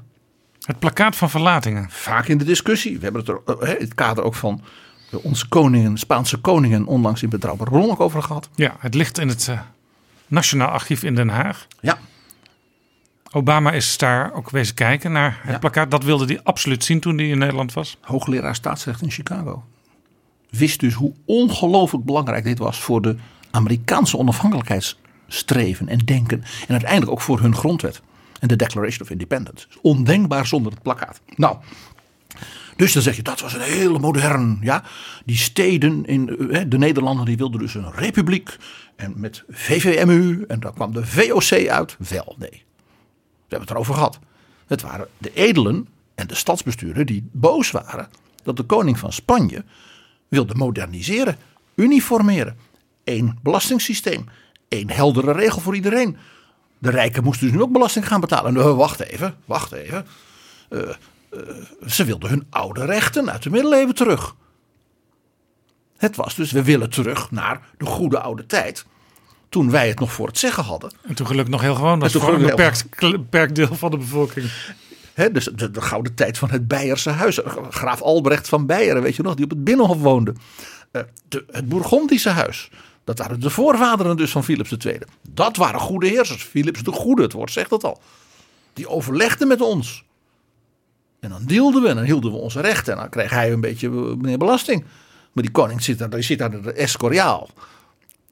Het plakkaat van verlatingen. Vaak in de discussie. We hebben het er eh, in het kader ook van eh, onze koningen, Spaanse koningen, onlangs in Betrouwbare Bron ook over gehad. Ja, het ligt in het eh, Nationaal Archief in Den Haag. Ja, Obama is daar ook wezen kijken naar het Ja. plakkaat. Dat wilde hij absoluut zien toen hij in Nederland was. hoogleraar staatsrecht in Chicago. Wist dus hoe ongelooflijk belangrijk dit was voor de Amerikaanse onafhankelijkheidsstrijd streven en denken. En uiteindelijk ook voor hun grondwet. En de Declaration of Independence. Ondenkbaar zonder het plakkaat. Nou, dus dan zeg je, dat was een hele modern, ja. Die steden in eh, de Nederlanden, die wilden dus een republiek. En met VVMU, en dan kwam de VOC uit. Wel, nee. We hebben het erover gehad. Het waren de edelen en de stadsbesturen die boos waren dat de koning van Spanje wilde moderniseren, uniformeren. Eén belastingssysteem, één heldere regel voor iedereen. De rijken moesten dus nu ook belasting gaan betalen. Nou, wacht even, wacht even. Uh, uh, ze wilden hun oude rechten uit de middeleeuwen terug. Het was dus, we willen terug naar de goede oude tijd. Toen wij het nog voor het zeggen hadden. En toen gelukkig nog heel gewoon. Dat is voor een beperkt, beperkt deel van de bevolking. He, dus de, de, gouden tijd van het Beierse huis. Graaf Albrecht van Beieren, weet je nog, die op het Binnenhof woonde. Uh, de, het Bourgondische huis. Dat waren de voorvaderen dus van Philips II. Dat waren goede heersers. Philips de Goede, het woord zegt dat al. Die overlegden met ons. En dan deelden we en dan hielden we onze rechten. En dan kreeg hij een beetje meer belasting. Maar die koning zit daar, die zit daar de Escoriaal.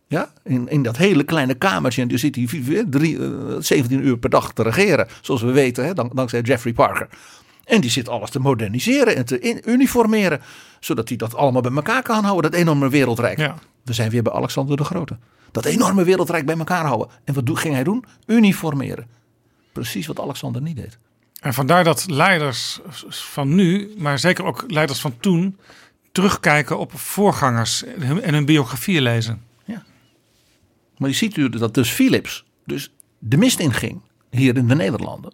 Ja, in, in dat hele kleine kamertje. En die zit hij drie, uh, 17 uur per dag te regeren. Zoals we weten, hè, dankzij Jeffrey Parker. En die zit alles te moderniseren en te uniformeren. Zodat hij dat allemaal bij elkaar kan houden. Dat enorme wereldrijk. Ja. We zijn weer bij Alexander de Grote. Dat enorme wereldrijk bij elkaar houden. En wat ging hij doen? Uniformeren. Precies wat Alexander niet deed. En vandaar dat leiders van nu, maar zeker ook leiders van toen, terugkijken op voorgangers en hun biografieën lezen. Ja. Maar je ziet nu dat dus Philips dus de mist inging hier in de Nederlanden.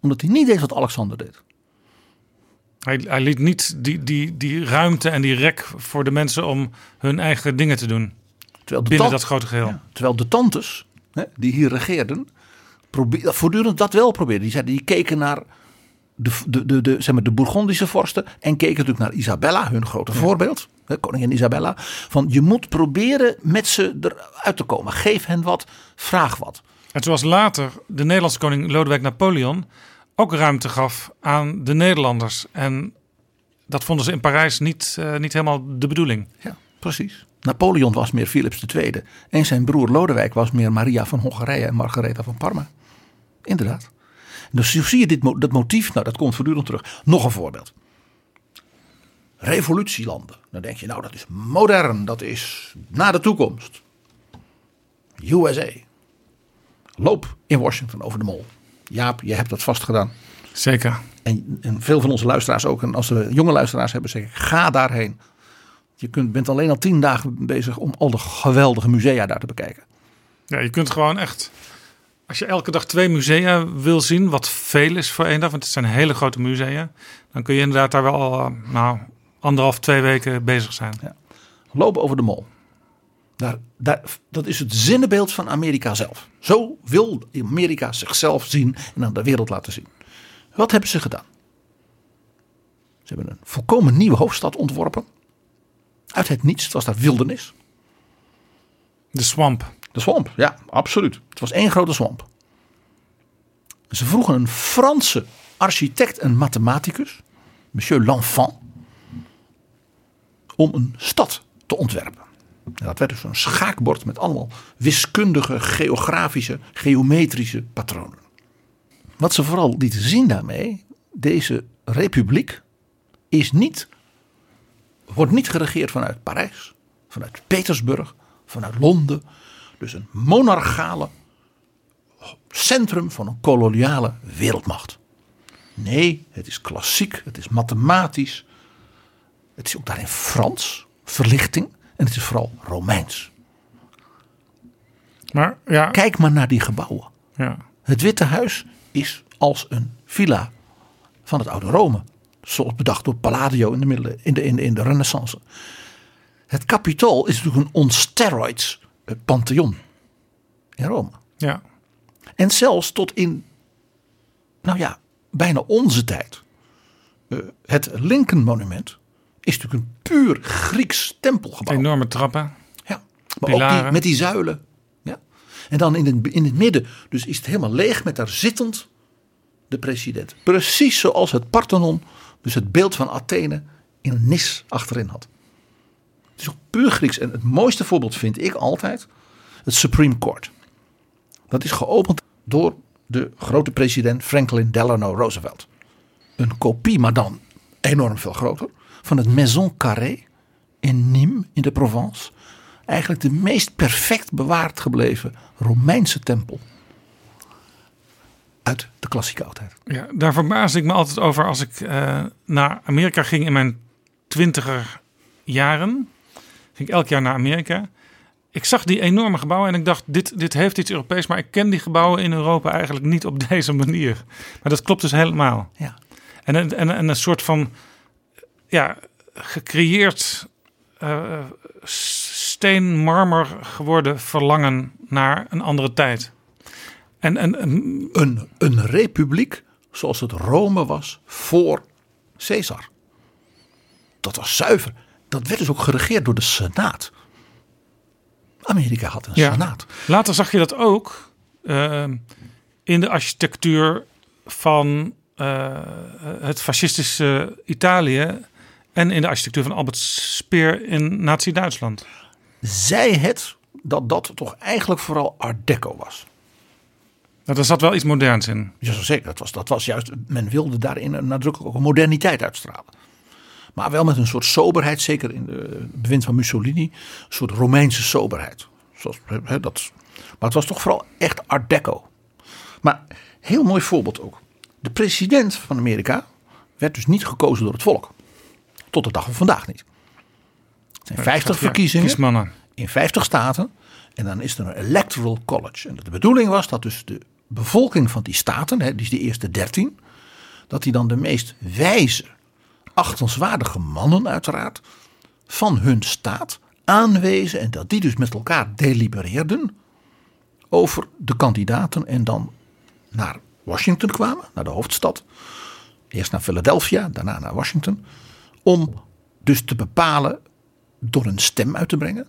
Omdat hij niet deed wat Alexander deed. Hij, hij liet niet die, die, die ruimte en die rek voor de mensen om hun eigen dingen te doen. Terwijl de binnen dat grote geheel. Ja, terwijl de tantes hè, die hier regeerden, probeer, voortdurend dat wel probeerden. Die, zeiden, die keken naar de, de, de, de, zeg maar, de Bourgondische vorsten en keken natuurlijk naar Isabella, hun grote voorbeeld. Hè, koningin Isabella. Van je moet proberen met ze eruit te komen. Geef hen wat, vraag wat. En zoals later de Nederlandse koning Lodewijk Napoleon ook ruimte gaf aan de Nederlanders. En dat vonden ze in Parijs niet, uh, niet helemaal de bedoeling. Ja, precies. Napoleon was meer Philips II. En zijn broer Lodewijk was meer Maria van Hongarije en Margaretha van Parma. Inderdaad. Dus zie je dit, dat motief, nou dat komt voortdurend terug. Nog een voorbeeld. Revolutielanden. Dan denk je, nou dat is modern, dat is naar de toekomst. USA. Loop in Washington over de mol. Jaap, je hebt dat vast gedaan. Zeker. En, en, veel van onze luisteraars ook. En als we jonge luisteraars hebben, zeg ik, ga daarheen. Je kunt, bent alleen al tien dagen bezig om al de geweldige musea daar te bekijken. Ja, je kunt gewoon echt... Als je elke dag twee musea wil zien, wat veel is voor één dag, want het zijn hele grote musea, dan kun je inderdaad daar wel al, nou, anderhalf, twee weken bezig zijn. Ja. Lopen over de mol. Daar, daar, dat is het zinnenbeeld van Amerika zelf. Zo wil Amerika zichzelf zien en aan de wereld laten zien. Wat hebben ze gedaan? Ze hebben een volkomen nieuwe hoofdstad ontworpen. Uit het niets, het was daar wildernis. De swamp. De swamp, ja, absoluut. Het was één grote swamp. Ze vroegen een Franse architect en mathematicus, Monsieur L'Enfant, om een stad te ontwerpen. Dat werd dus een schaakbord met allemaal wiskundige, geografische, geometrische patronen. Wat ze vooral lieten zien daarmee, deze republiek is niet, wordt niet geregeerd vanuit Parijs, vanuit Petersburg, vanuit Londen. Dus een monarchale centrum van een koloniale wereldmacht. Nee, het is klassiek, het is mathematisch. Het is ook daarin Frans, verlichting. En het is vooral Romeins. Maar, ja. Kijk maar naar die gebouwen. Ja. Het Witte Huis is als een villa van het oude Rome. Zoals bedacht door Palladio in de, middelen, in de, in de, in de renaissance. Het Capitool is natuurlijk een on steroids pantheon in Rome. Ja. En zelfs tot in, nou ja, bijna onze tijd. Uh, het Lincoln Monument is natuurlijk een puur Grieks tempelgebouw. Enorme trappen. Ja, maar ook die, met die zuilen. Ja. En dan in het, in het midden, dus is het helemaal leeg met daar zittend de president. Precies zoals het Parthenon, dus het beeld van Athene, in een nis achterin had. Het is ook puur Grieks. En het mooiste voorbeeld vind ik altijd het Supreme Court. Dat is geopend door de grote president Franklin Delano Roosevelt. Een kopie, maar dan enorm veel groter, van het Maison Carré in Nîmes in de Provence. Eigenlijk de meest perfect bewaard gebleven Romeinse tempel uit de klassieke oudheid. Ja, daar verbaasde ik me altijd over als ik eh, naar Amerika ging in mijn twintiger jaren. Ging ik elk jaar naar Amerika. Ik zag die enorme gebouwen en ik dacht, dit, dit heeft iets Europees. Maar ik ken die gebouwen in Europa eigenlijk niet op deze manier. Maar dat klopt dus helemaal. Ja. En, en een soort van ja, gecreëerd eh steenmarmer geworden verlangen naar een andere tijd. En, en, en Een, een republiek zoals het Rome was voor Caesar. Dat was zuiver. Dat werd dus ook geregeerd door de Senaat. Amerika had een Ja. Senaat. Later zag je dat ook eh, in de architectuur van eh, het fascistische Italië en in de architectuur van Albert Speer in Nazi-Duitsland. Zij het dat dat toch eigenlijk vooral Art Deco was. Nou, daar zat wel iets moderns in. Ja, zeker. Dat was, dat was juist, men wilde daarin een nadrukkelijk ook een moderniteit uitstralen. Maar wel met een soort soberheid, zeker in de bewind van Mussolini. Een soort Romeinse soberheid. Zoals, dat, maar het was toch vooral echt Art Deco. Maar heel mooi voorbeeld ook. De president van Amerika werd dus niet gekozen door het volk. Tot de dag van vandaag niet. Het zijn 50 Ja, verkiezingen in 50 staten. En dan is er een electoral college. En de bedoeling was dat dus de bevolking van die staten, hè, dus die eerste 13, dat die dan de meest wijze, achtenswaardige mannen uiteraard van hun staat aanwezen. En dat die dus met elkaar delibereerden over de kandidaten en dan naar Washington kwamen, naar de hoofdstad. Eerst naar Philadelphia, daarna naar Washington. Om dus te bepalen door een stem uit te brengen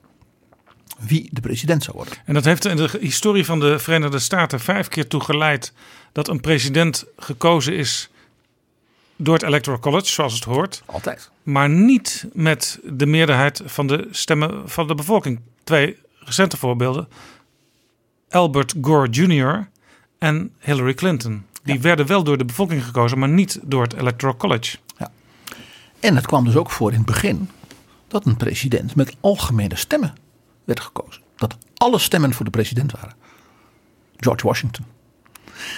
wie de president zou worden. En dat heeft in de historie van de Verenigde Staten vijf keer toe geleid dat een president gekozen is door het Electoral College, zoals het hoort, Altijd. maar niet met de meerderheid van de stemmen van de bevolking. Twee recente voorbeelden: Albert Gore Jr. en Hillary Clinton. Die werden wel door de bevolking gekozen, maar niet door het Electoral College. En het kwam dus ook voor in het begin dat een president met algemene stemmen werd gekozen. Dat alle stemmen voor de president waren. George Washington.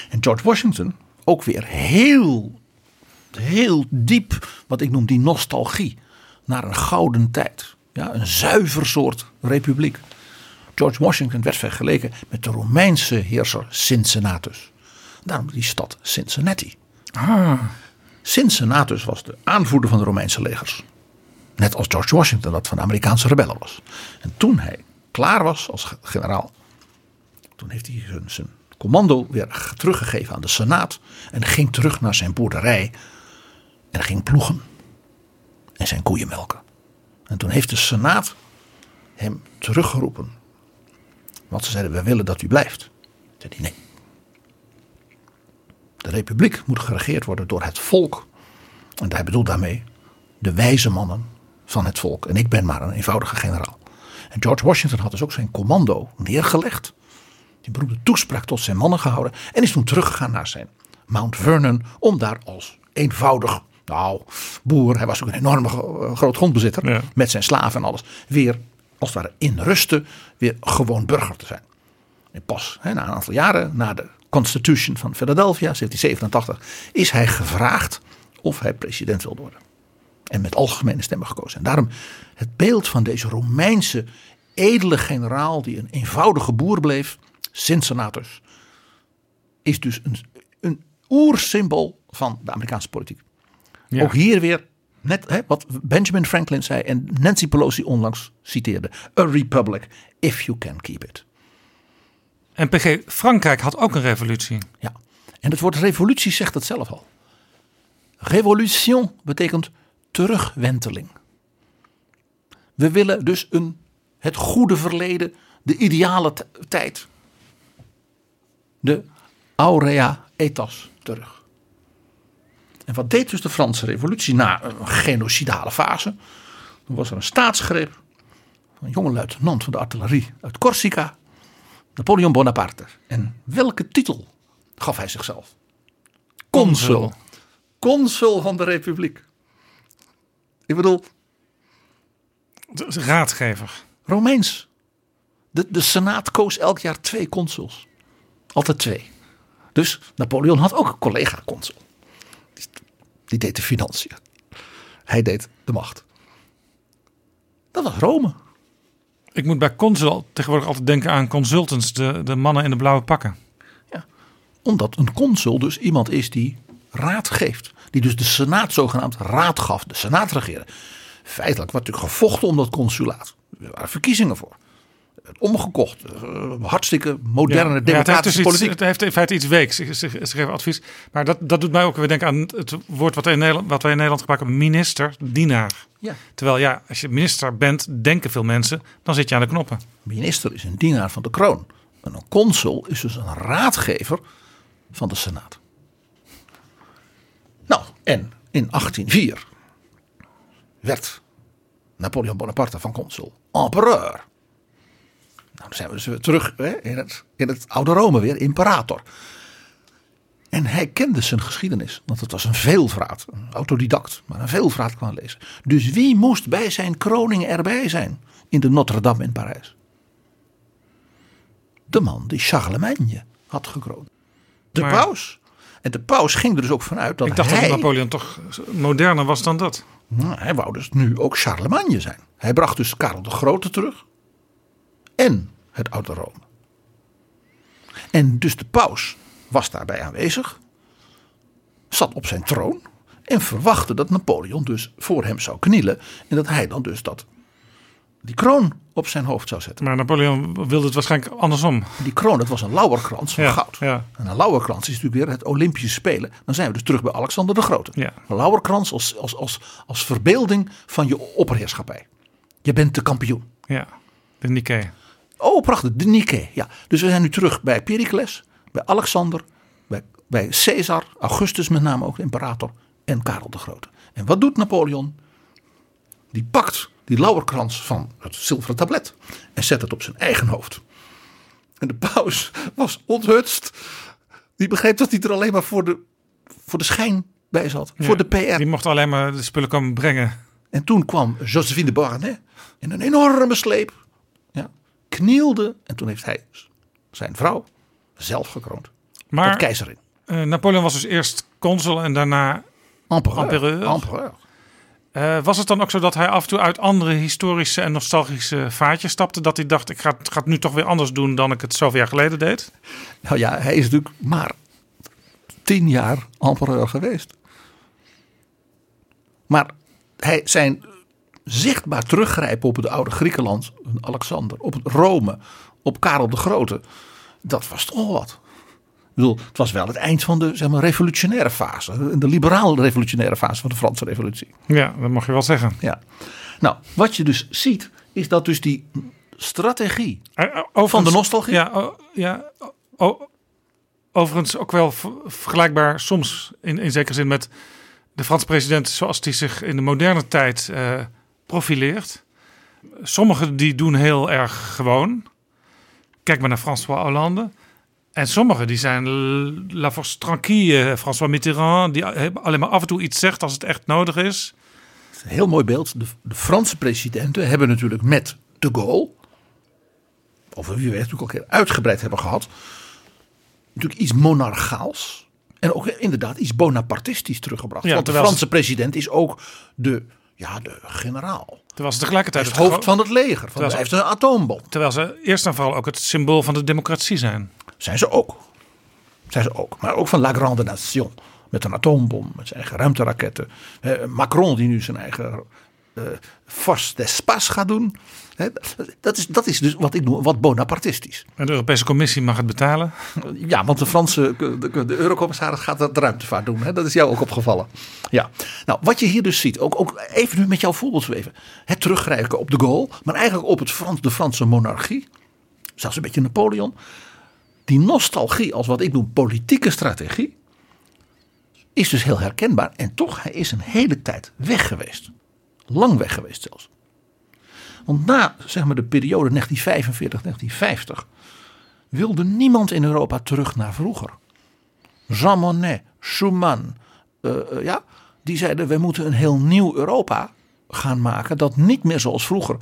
En George Washington, ook weer heel, heel diep, wat ik noem die nostalgie, naar een gouden tijd. Ja, een zuiver soort republiek. George Washington werd vergeleken met de Romeinse heerser Cincinnatus. Daarom die stad Cincinnati. Cincinnatus was de aanvoerder van de Romeinse legers. Net als George Washington dat van de Amerikaanse rebellen was. En toen hij klaar was als ge- generaal, toen heeft hij zijn, zijn commando weer ge- teruggegeven aan de Senaat. En ging terug naar zijn boerderij. En ging ploegen. En zijn koeien melken. En toen heeft de Senaat hem teruggeroepen. Want ze zeiden, we willen dat u blijft. Zei hij, nee. De republiek moet geregeerd worden door het volk. En hij bedoelt daarmee de wijze mannen van het volk. En ik ben maar een eenvoudige generaal. En George Washington had dus ook zijn commando neergelegd. Die beroemde toespraak tot zijn mannen gehouden. En is toen teruggegaan naar zijn Mount Vernon. Om daar als eenvoudig, nou, boer. Hij was ook een enorme gro- groot grondbezitter. Ja. Met zijn slaven en alles. Weer, als het ware, in rusten. Weer gewoon burger te zijn. En pas hè, na een aantal jaren, na de Constitution van Philadelphia, 1787, is hij gevraagd of hij president wilde worden. En met algemene stemmen gekozen. En daarom het beeld van deze Romeinse edele generaal die een eenvoudige boer bleef, Cincinnatus, is dus een, een oersymbool van de Amerikaanse politiek. Ja. Ook hier weer, net hè, wat Benjamin Franklin zei en Nancy Pelosi onlangs citeerde: A republic if you can keep it. En PG, Frankrijk had ook een revolutie. Ja, en het woord revolutie zegt het zelf al. Revolution betekent terugwenteling. We willen dus een, het goede verleden, de ideale tijd. De aurea etas terug. En wat deed dus de Franse revolutie na een genocidale fase? Toen was er een staatsgreep een jonge luitenant van de artillerie uit Corsica. Napoleon Bonaparte. En welke titel gaf hij zichzelf? Consul. Consul. Van de Republiek. Ik bedoel, De raadgever. Romeins. De, de Senaat koos elk jaar twee consuls. Altijd twee. Dus Napoleon had ook een collega-consul. Die, die deed de financiën. Hij deed de macht. Dat was Rome. Ik moet bij consul tegenwoordig altijd denken aan consultants, de, de mannen in de blauwe pakken. Omdat een consul dus iemand is die raad geeft. Die dus de Senaat zogenaamd raad gaf. De Senaat regeerde. Feitelijk werd natuurlijk gevochten om dat consulaat. Er waren verkiezingen voor. Omgekocht. Eh, Hartstikke moderne Ja, het, heeft democratische dus iets, het heeft in feite iets weeks. Ze, geven advies. Maar dat, dat doet mij ook weer denken aan het woord wat wij in Nederland, wat wij in Nederland gebruiken: minister, dienaar. Ja. Terwijl ja, als je minister bent, denken veel mensen, dan zit je aan de knoppen. Minister is een dienaar van de kroon. En een consul is dus een raadgever van de Senaat. Nou, en in 1804 werd Napoleon Bonaparte van consul empereur. Nou, dan zijn we dus terug hè, in, het, in het oude Rome weer, imperator. En hij kende zijn geschiedenis, want het was een veelvraat, een autodidact, maar een veelvraat kwam lezen. Dus wie moest bij zijn kroning erbij zijn in de Notre-Dame in Parijs? De man die Charlemagne had gekroond. De Maar- paus. En de paus ging er dus ook vanuit dat Ik dacht hij... dat Napoleon toch moderner was dan dat. Nou, hij wou dus nu ook Charlemagne zijn. Hij bracht dus Karel de Grote terug. En het oude Rome. En dus de paus was daarbij aanwezig. Zat op zijn troon. En verwachtte dat Napoleon dus voor hem zou knielen. En dat hij dan dus dat, die kroon op zijn hoofd zou zetten. Maar Napoleon wilde het waarschijnlijk andersom. Die kroon, dat was een lauwerkrans van Ja, goud. ja. En een lauwerkrans is natuurlijk weer het Olympische Spelen. Dan zijn we dus terug bij Alexander de Grote. Ja. Een lauwerkrans als, als, als, als verbeelding van je opperheerschappij. Je bent de kampioen. Ja, de Nikkei. Oh, prachtig. De Nike. Ja. Dus we zijn nu terug bij Pericles, bij Alexander, bij, bij Caesar, Augustus met name ook, de imperator, en Karel de Grote. En wat doet Napoleon? Die pakt die lauwerkrans van het zilveren tablet en zet het op zijn eigen hoofd. En de paus was onthutst. Die begreep dat hij er alleen maar voor de, voor de schijn bij zat. Voor de PR. Die mocht alleen maar de spullen komen brengen. En toen kwam Josephine de Beauharnais in een enorme sleep. Knielde en toen heeft hij zijn vrouw zelf gekroond. Maar tot keizerin. eh, Napoleon was dus eerst consul en daarna Empereur. Empereur. Empereur. Eh, was het dan ook zo dat hij af en toe uit andere historische en nostalgische vaatjes stapte? Dat hij dacht, ik ga, het- ga het nu toch weer anders doen dan ik het zoveel jaar geleden deed? Nou ja, hij is natuurlijk maar tien jaar empereur geweest. Maar hij zijn zichtbaar teruggrijpen op het oude Griekenland, Alexander, op het Rome, op Karel de Grote. Dat was toch wat. Ik bedoel, het was wel het eind van de zeg maar, revolutionaire fase. De liberaal revolutionaire fase van de Franse revolutie. Ja, dat mag je wel zeggen. Ja. Nou, wat je dus ziet, is dat dus die strategie Eh, eh, overigens- van de nostalgie. Ja, ja o- overigens ook wel vergelijkbaar soms in, in zekere zin met de Franse president zoals die zich in de moderne tijd eh, profileert. Sommigen die doen heel erg gewoon. Kijk maar naar François Hollande. En sommigen die zijn la force tranquille. François Mitterrand, die alleen maar af en toe iets zegt als het echt nodig is. Een heel mooi beeld. De, de Franse presidenten hebben natuurlijk met de Gaulle, over wie we het natuurlijk al een keer uitgebreid hebben gehad, natuurlijk iets monarchaals. En ook inderdaad iets bonapartistisch teruggebracht. Ja, Want de Franse president is ook de, ja, de generaal. Terwijl ze tegelijkertijd het het hoofd van het leger. Van, hij heeft een atoombom. Terwijl ze eerst en vooral ook het symbool van de democratie zijn. Zijn ze ook. Zijn ze ook. Maar ook van La Grande Nation. Met een atoombom, met zijn eigen ruimteraketten. Eh, Macron die nu zijn eigen eh force d'espace gaat doen. Dat, is, dat is dus wat ik noem wat bonapartistisch. En de Europese Commissie mag het betalen. Ja, want de Franse de, de eurocommissaris gaat dat ruimtevaart doen. Hè? Dat is jou ook opgevallen. Ja. Nou, wat je hier dus ziet, ook, ook even nu met jouw voorbeeld. Het teruggrijpen op de Gaulle, maar eigenlijk op het Frans, de Franse monarchie. Zelfs een beetje Napoleon. Die nostalgie als wat ik noem politieke strategie. Is dus heel herkenbaar. En toch, hij is een hele tijd weg geweest. Lang weg geweest zelfs. Want na zeg maar, de periode 1945-1950 wilde niemand in Europa terug naar vroeger. Jean Monnet, Schumann, eh, eh, ja, die zeiden we moeten een heel nieuw Europa gaan maken dat niet meer zoals vroeger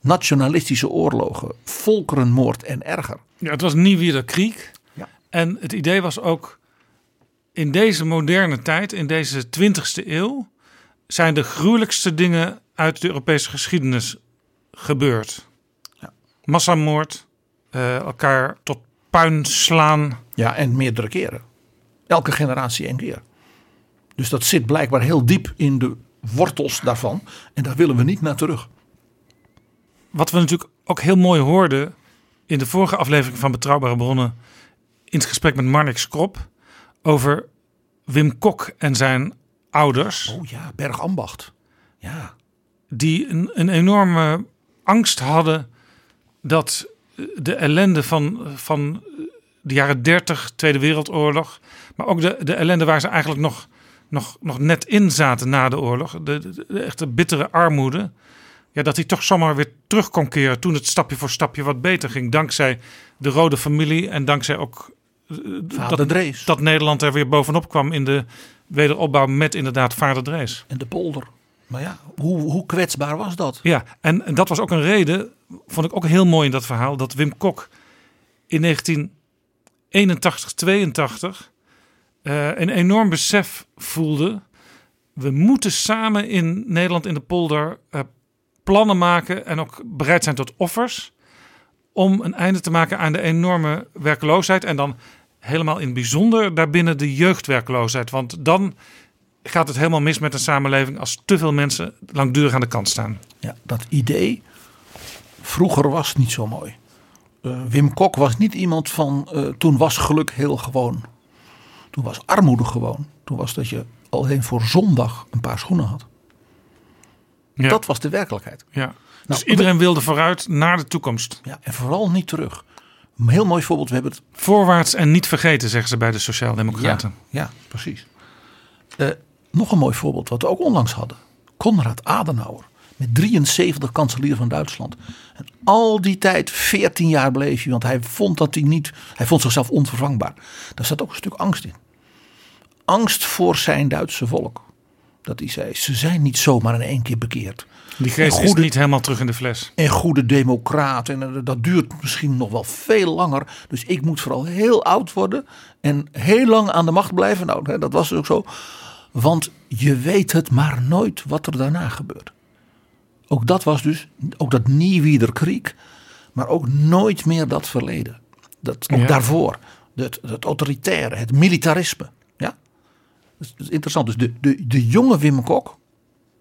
nationalistische oorlogen, volkerenmoord en erger. Ja, het was niet weer de kriek. Ja. En het idee was ook in deze moderne tijd, in deze 20ste eeuw, zijn de gruwelijkste dingen uit de Europese geschiedenis gebeurd. Ja. Massamoord, eh, elkaar tot puin slaan. Ja, en meerdere keren. Elke generatie één keer. Dus dat zit blijkbaar heel diep in de wortels daarvan. En daar willen we niet naar terug. Wat we natuurlijk ook heel mooi hoorden in de vorige aflevering van Betrouwbare Bronnen. In het gesprek met Marnix Krop. Over Wim Kok en zijn ouders. Oh ja, Bergambacht. Ja, die een, een enorme angst hadden dat de ellende van, van de jaren 30, Tweede Wereldoorlog, maar ook de, de ellende waar ze eigenlijk nog, nog, nog net in zaten na de oorlog, de, de, de echte bittere armoede, ja, dat die toch zomaar weer terug kon keren toen het stapje voor stapje wat beter ging, dankzij de rode familie en dankzij ook eh, dat, Drees. dat Nederland er weer bovenop kwam in de wederopbouw met inderdaad Vader Drees. En de polder. Maar ja, hoe, hoe kwetsbaar was dat? Ja, en, dat was ook een reden, vond ik ook heel mooi in dat verhaal, dat Wim Kok in 1981, 82 eh, een enorm besef voelde. We moeten samen in Nederland in de polder eh, plannen maken en ook bereid zijn tot offers om een einde te maken aan de enorme werkloosheid en dan helemaal in het bijzonder daarbinnen de jeugdwerkloosheid. Want dan gaat het helemaal mis met een samenleving als te veel mensen langdurig aan de kant staan. Ja, dat idee vroeger was niet zo mooi. Eh, Wim Kok was niet iemand van eh, toen was geluk heel gewoon. Toen was armoede gewoon. Toen was dat je alleen voor zondag een paar schoenen had. Ja. Dat was de werkelijkheid. ja. Dus Nou, iedereen wilde vooruit naar de toekomst. Ja, en vooral niet terug. Een heel mooi voorbeeld. We hebben het Voorwaarts en niet vergeten, zeggen ze bij de Sociaaldemocraten. Ja, precies. Eh, nog een mooi voorbeeld wat we ook onlangs hadden. Konrad Adenauer. Met 73 kanselier van Duitsland. En al die tijd, 14 jaar bleef hij. Want hij vond dat hij niet. Hij vond zichzelf onvervangbaar. Daar zat ook een stuk angst in. Angst voor zijn Duitse volk. Dat hij zei, ze zijn niet zomaar in één keer bekeerd. Die geest goede- is niet helemaal terug in de fles. En goede democraat. En eh, dat duurt misschien nog wel veel langer. Dus ik moet vooral heel oud worden. En heel lang aan de macht blijven. Nou, dat was dus ook zo. Want je weet het maar nooit wat er daarna gebeurt. Ook dat was dus, ook dat Nieuwiederkrieg. Maar ook nooit meer dat verleden. Dat, ook Ja. daarvoor. Het, het autoritaire, het militarisme. Ja? Dat is, dat is interessant. Dus de, de, de jonge Wim Kok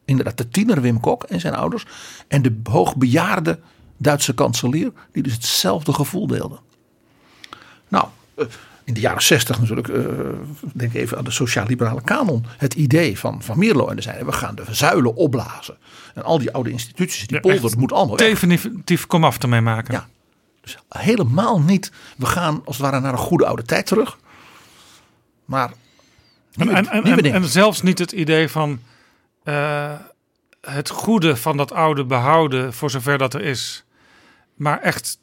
inderdaad de tiener Wim Kok en zijn ouders. En de hoogbejaarde Duitse kanselier, die dus hetzelfde gevoel deelden. Nou, eh, in de jaren zestig natuurlijk, eh, denk even aan de sociaal-liberale kanon. Het idee van, van Mierlo en de zijne, we gaan de zuilen opblazen. En al die oude instituties, die Ja, polder, dat moet allemaal. Definitief komaf ermee maken. Ja. Dus helemaal niet, we gaan als het ware naar een goede oude tijd terug. Maar En, nieuwe, en, en zelfs niet het idee van eh, het goede van dat oude behouden, voor zover dat er is. Maar echt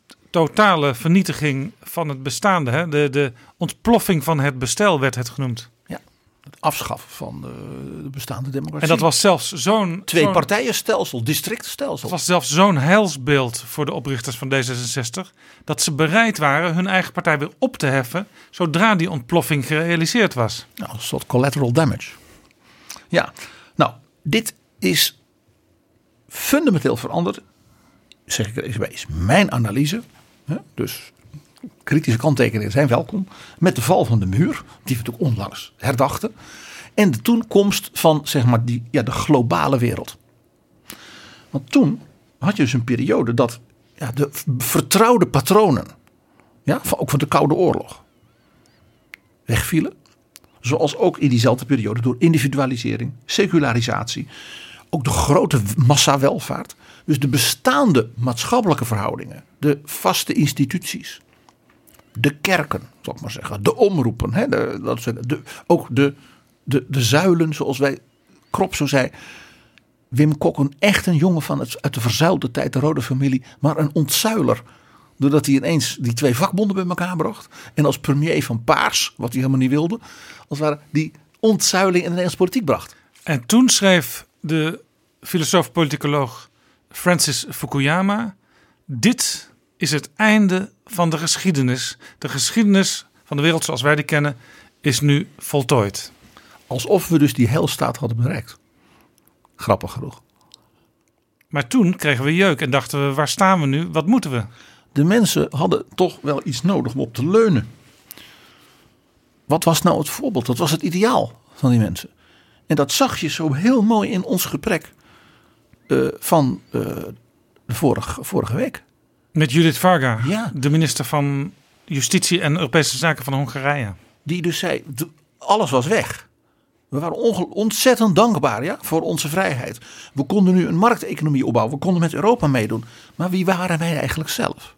totale vernietiging van het bestaande. Hè? De, de ontploffing van het bestel werd het genoemd. het afschaffen van de, de bestaande democratie. En dat was zelfs zo'n... twee partijenstelsel, districtstelsel. Het was zelfs zo'n heilsbeeld voor de oprichters van D66... dat ze bereid waren hun eigen partij weer op te heffen... zodra die ontploffing gerealiseerd was. Nou, een soort collateral damage. Ja, nou, dit is fundamenteel veranderd. Zeg ik er eens bij, is mijn analyse. Dus kritische kanttekeningen zijn welkom. Met de val van de muur, die we natuurlijk onlangs herdachten. En de toenkomst van zeg maar, die, ja, de globale wereld. Want toen had je dus een periode dat ja, de vertrouwde patronen, ja, van, ook van de Koude Oorlog, wegvielen. Zoals ook in diezelfde periode door individualisering, secularisatie, ook de grote massawelvaart. Dus de bestaande maatschappelijke verhoudingen, de vaste instituties, de kerken, zal ik maar zeggen, de omroepen, hè, dat de, ook de, de, de zuilen, zoals wij Krop zo zei. Wim Kok, een echt een jongen van het, uit de verzuilde tijd, de rode familie, maar een ontzuiler. Doordat hij ineens die twee vakbonden bij elkaar bracht. En als premier van Paars, wat hij helemaal niet wilde. Als het ware die ontzuiling in de Nederlandse politiek bracht. En toen schreef de filosoof-politicoloog Francis Fukuyama: Dit is het einde van de geschiedenis. De geschiedenis van de wereld zoals wij die kennen is nu voltooid. Alsof we dus die heilstaat hadden bereikt. Grappig genoeg. Maar toen kregen we jeuk en dachten we: waar staan we nu? Wat moeten we? De mensen hadden toch wel iets nodig om op te leunen. Wat was nou het voorbeeld? Wat was het ideaal van die mensen? En dat zag je zo heel mooi in ons gesprek eh, van eh, de vorige, vorige week. Met Judith Varga, Ja. de minister van Justitie en Europese Zaken van Hongarije. Die dus zei, alles was weg. We waren ontzettend dankbaar ja, voor onze vrijheid. We konden nu een markteconomie opbouwen. We konden met Europa meedoen. Maar wie waren wij eigenlijk zelf?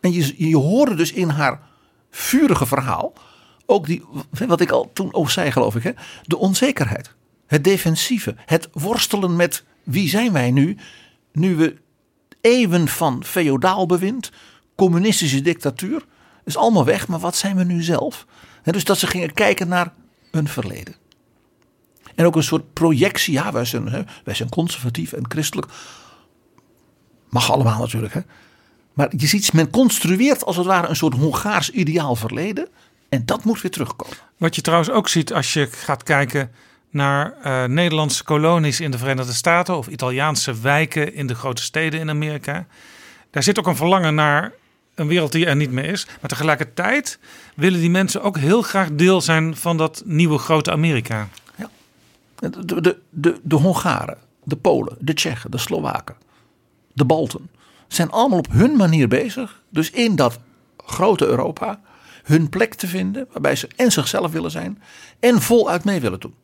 En je, je hoorde dus in haar vurige verhaal ook die, wat ik al toen ook zei geloof ik. Hè, de onzekerheid. Het defensieve. Het worstelen met wie zijn wij nu. Nu we eeuwen van feodaal bewind, communistische dictatuur, is allemaal weg. Maar wat zijn we nu zelf? Dus dat ze gingen kijken naar een verleden. En ook een soort projectie. Ja, wij zijn, hè, wij zijn conservatief en christelijk. Mag allemaal natuurlijk. Hè? Maar je ziet, men construeert als het ware een soort Hongaars ideaal verleden. En dat moet weer terugkomen. Wat je trouwens ook ziet als je gaat kijken naar eh, Nederlandse kolonies in de Verenigde Staten of Italiaanse wijken in de grote steden in Amerika. Daar zit ook een verlangen naar een wereld die er niet meer is. Maar tegelijkertijd willen die mensen ook heel graag deel zijn van dat nieuwe grote Amerika. De, de, de, de Hongaren, de Polen, de Tsjechen, de Slowaken, de Balten. zijn allemaal op hun manier bezig. Dus in dat grote Europa hun plek te vinden. Waarbij ze en zichzelf willen zijn en voluit mee willen doen.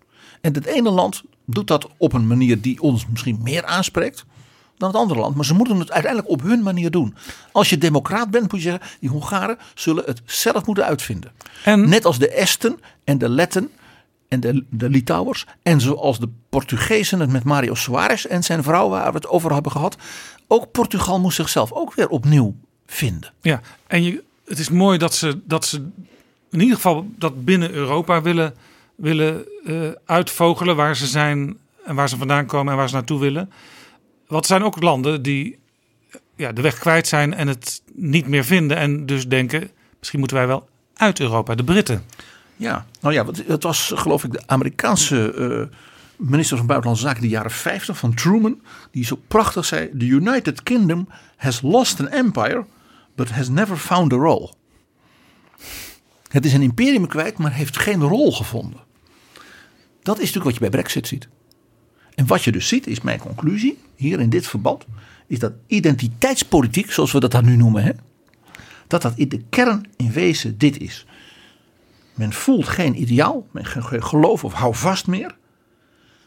En het ene land doet dat op een manier die ons misschien meer aanspreekt dan het andere land. Maar ze moeten het uiteindelijk op hun manier doen. Als je democraat bent, moet je zeggen, die Hongaren zullen het zelf moeten uitvinden. En Net als de Esten en de Letten en de, de Litouwers. En zoals de Portugezen het met Mario Soares en zijn vrouw waar we het over hebben gehad. Ook Portugal moest zichzelf ook weer opnieuw vinden. Ja, en je, het is mooi dat ze, dat ze in ieder geval dat binnen Europa willen, willen eh, uitvogelen waar ze zijn en waar ze vandaan komen en waar ze naartoe willen. Want er zijn ook landen die ja, de weg kwijt zijn en het niet meer vinden en dus denken, misschien moeten wij wel uit Europa, de Britten. Ja, nou ja, het was geloof ik de Amerikaanse eh, minister van Buitenlandse Zaken in de jaren 50 van Truman. Die zo prachtig zei, the United Kingdom has lost an empire, but has never found a role. Het is een imperium kwijt, maar heeft geen rol gevonden. Dat is natuurlijk wat je bij Brexit ziet. En wat je dus ziet, is mijn conclusie, hier in dit verband, is dat identiteitspolitiek, zoals we dat dan nu noemen, hè, dat dat in de kern in wezen dit is. Men voelt geen ideaal, men geen geen geloof of houvast meer.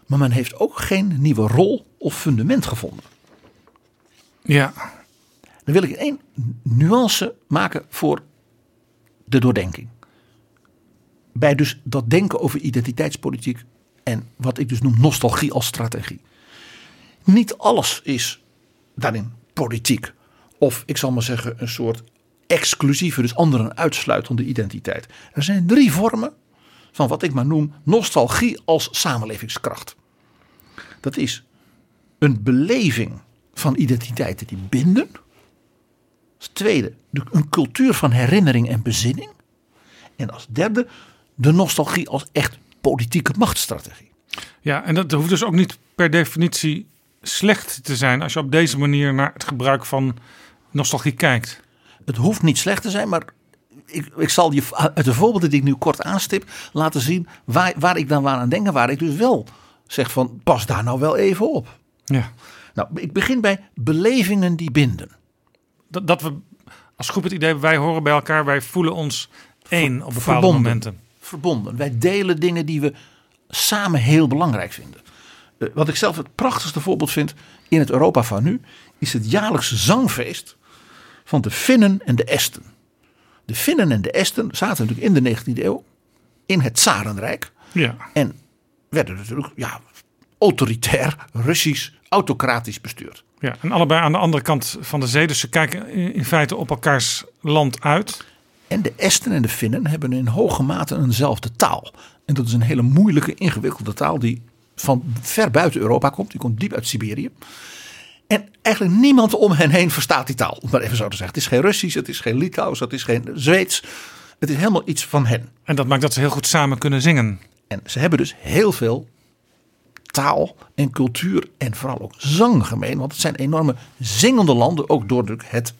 Maar men heeft ook geen nieuwe rol of fundament gevonden. Ja, Dan wil ik één nuance maken voor de doordenking. Bij dus dat denken over identiteitspolitiek en wat ik dus noem nostalgie als strategie. Niet alles is daarin politiek. Of ik zal maar zeggen een soort exclusieve, dus anderen uitsluitende identiteit. Er zijn drie vormen van wat ik maar noem nostalgie als samenlevingskracht. Dat is een beleving van identiteiten die binden. Tweede, de- een cultuur van herinnering en bezinning. En als derde, de nostalgie als echt politieke machtsstrategie. ja, en dat hoeft dus ook niet per definitie slecht te zijn als je op deze manier naar het gebruik van nostalgie kijkt. Het hoeft niet slecht te zijn, maar ik, ik zal je uit de voorbeelden die ik nu kort aanstip laten zien waar, waar ik dan aan denk en waar ik dus wel zeg van pas daar nou wel even op. Ja. Nou, ik begin bij belevingen die binden. dat, dat we als groep het idee wij horen bij elkaar, wij voelen ons één op bepaalde verbonden. momenten. Verbonden. Wij delen dingen die we samen heel belangrijk vinden. Eh, Wat ik zelf het prachtigste voorbeeld vind in het Europa van nu, is het jaarlijkse zangfeest van de Finnen en de Esten. De Finnen en de Esten zaten natuurlijk in de 19e eeuw in het Tsarenrijk Ja. en werden natuurlijk ja, autoritair, Russisch, autocratisch bestuurd. Ja, en allebei aan de andere kant van de zee. Dus ze kijken in feite op elkaars land uit. En de Esten en de Finnen hebben in hoge mate eenzelfde taal. En dat is een hele moeilijke, ingewikkelde taal die van ver buiten Europa komt. Die komt diep uit Siberië. En eigenlijk niemand om hen heen verstaat die taal. Om maar even zo te zeggen. Het is geen Russisch, het is geen Litouws, het is geen Zweeds. Het is helemaal iets van hen. En dat maakt dat ze heel goed samen kunnen zingen. En ze hebben dus heel veel taal en cultuur en vooral ook zang gemeen. Want het zijn enorme zingende landen, ook door het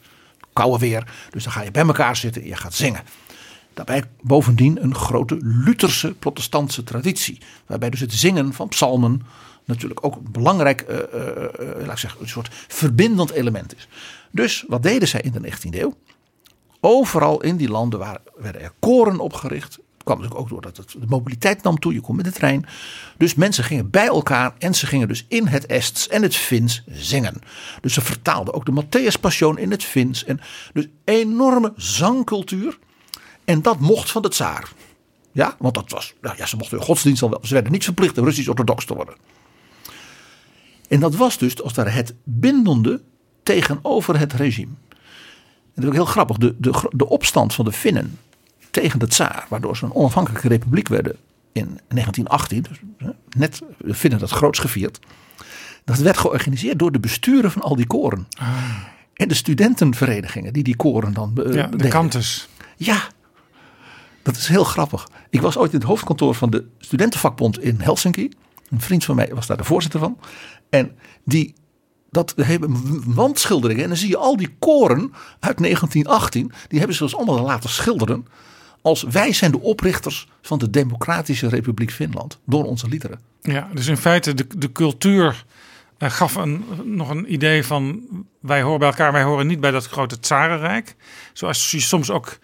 koude weer. Dus dan ga je bij elkaar zitten en je gaat zingen. Daarbij bovendien een grote Lutherse protestantse traditie. Waarbij dus het zingen van psalmen natuurlijk ook een belangrijk, eh, eh, eh, laat ik zeggen, een soort verbindend element is. Dus wat deden zij in de 19e eeuw? Overal in die landen waren, werden er koren opgericht. Kwam natuurlijk ook doordat het, de mobiliteit nam toe. Je kon met de trein. Dus mensen gingen bij elkaar en ze gingen dus in het Ests en het Fins zingen. Dus ze vertaalden ook de Matthäus Passion in het Fins. En dus enorme zangcultuur. En dat mocht van de tsaar. Ja, want dat was, nou ja, ze mochten hun godsdienst al wel. Ze werden niet verplicht om Russisch-orthodox te worden. En dat was dus als ware het bindende tegenover het regime. En dat is ook heel grappig. De, de, de opstand van de Finnen tegen de tsaar, waardoor ze een onafhankelijke republiek werden in 1918, dus net de Finnen dat groots gevierd. Dat werd georganiseerd door de besturen van al die koren. En de studentenverenigingen die die koren dan eh, Ja, de kantes. Ja, dat is heel grappig. Ik was ooit in het hoofdkantoor van de studentenvakbond in Helsinki. Een vriend van mij was daar de voorzitter van. En die, dat hebben wandschilderingen. En dan zie je al die koren uit 1918. Die hebben ze dus allemaal laten schilderen. Als wij zijn de oprichters van de Democratische Republiek Finland. Door onze liederen. Ja, dus in feite de, de cultuur eh, gaf een, nog een idee van wij horen bij elkaar, wij horen niet bij dat grote tsarenrijk. Zoals je soms ook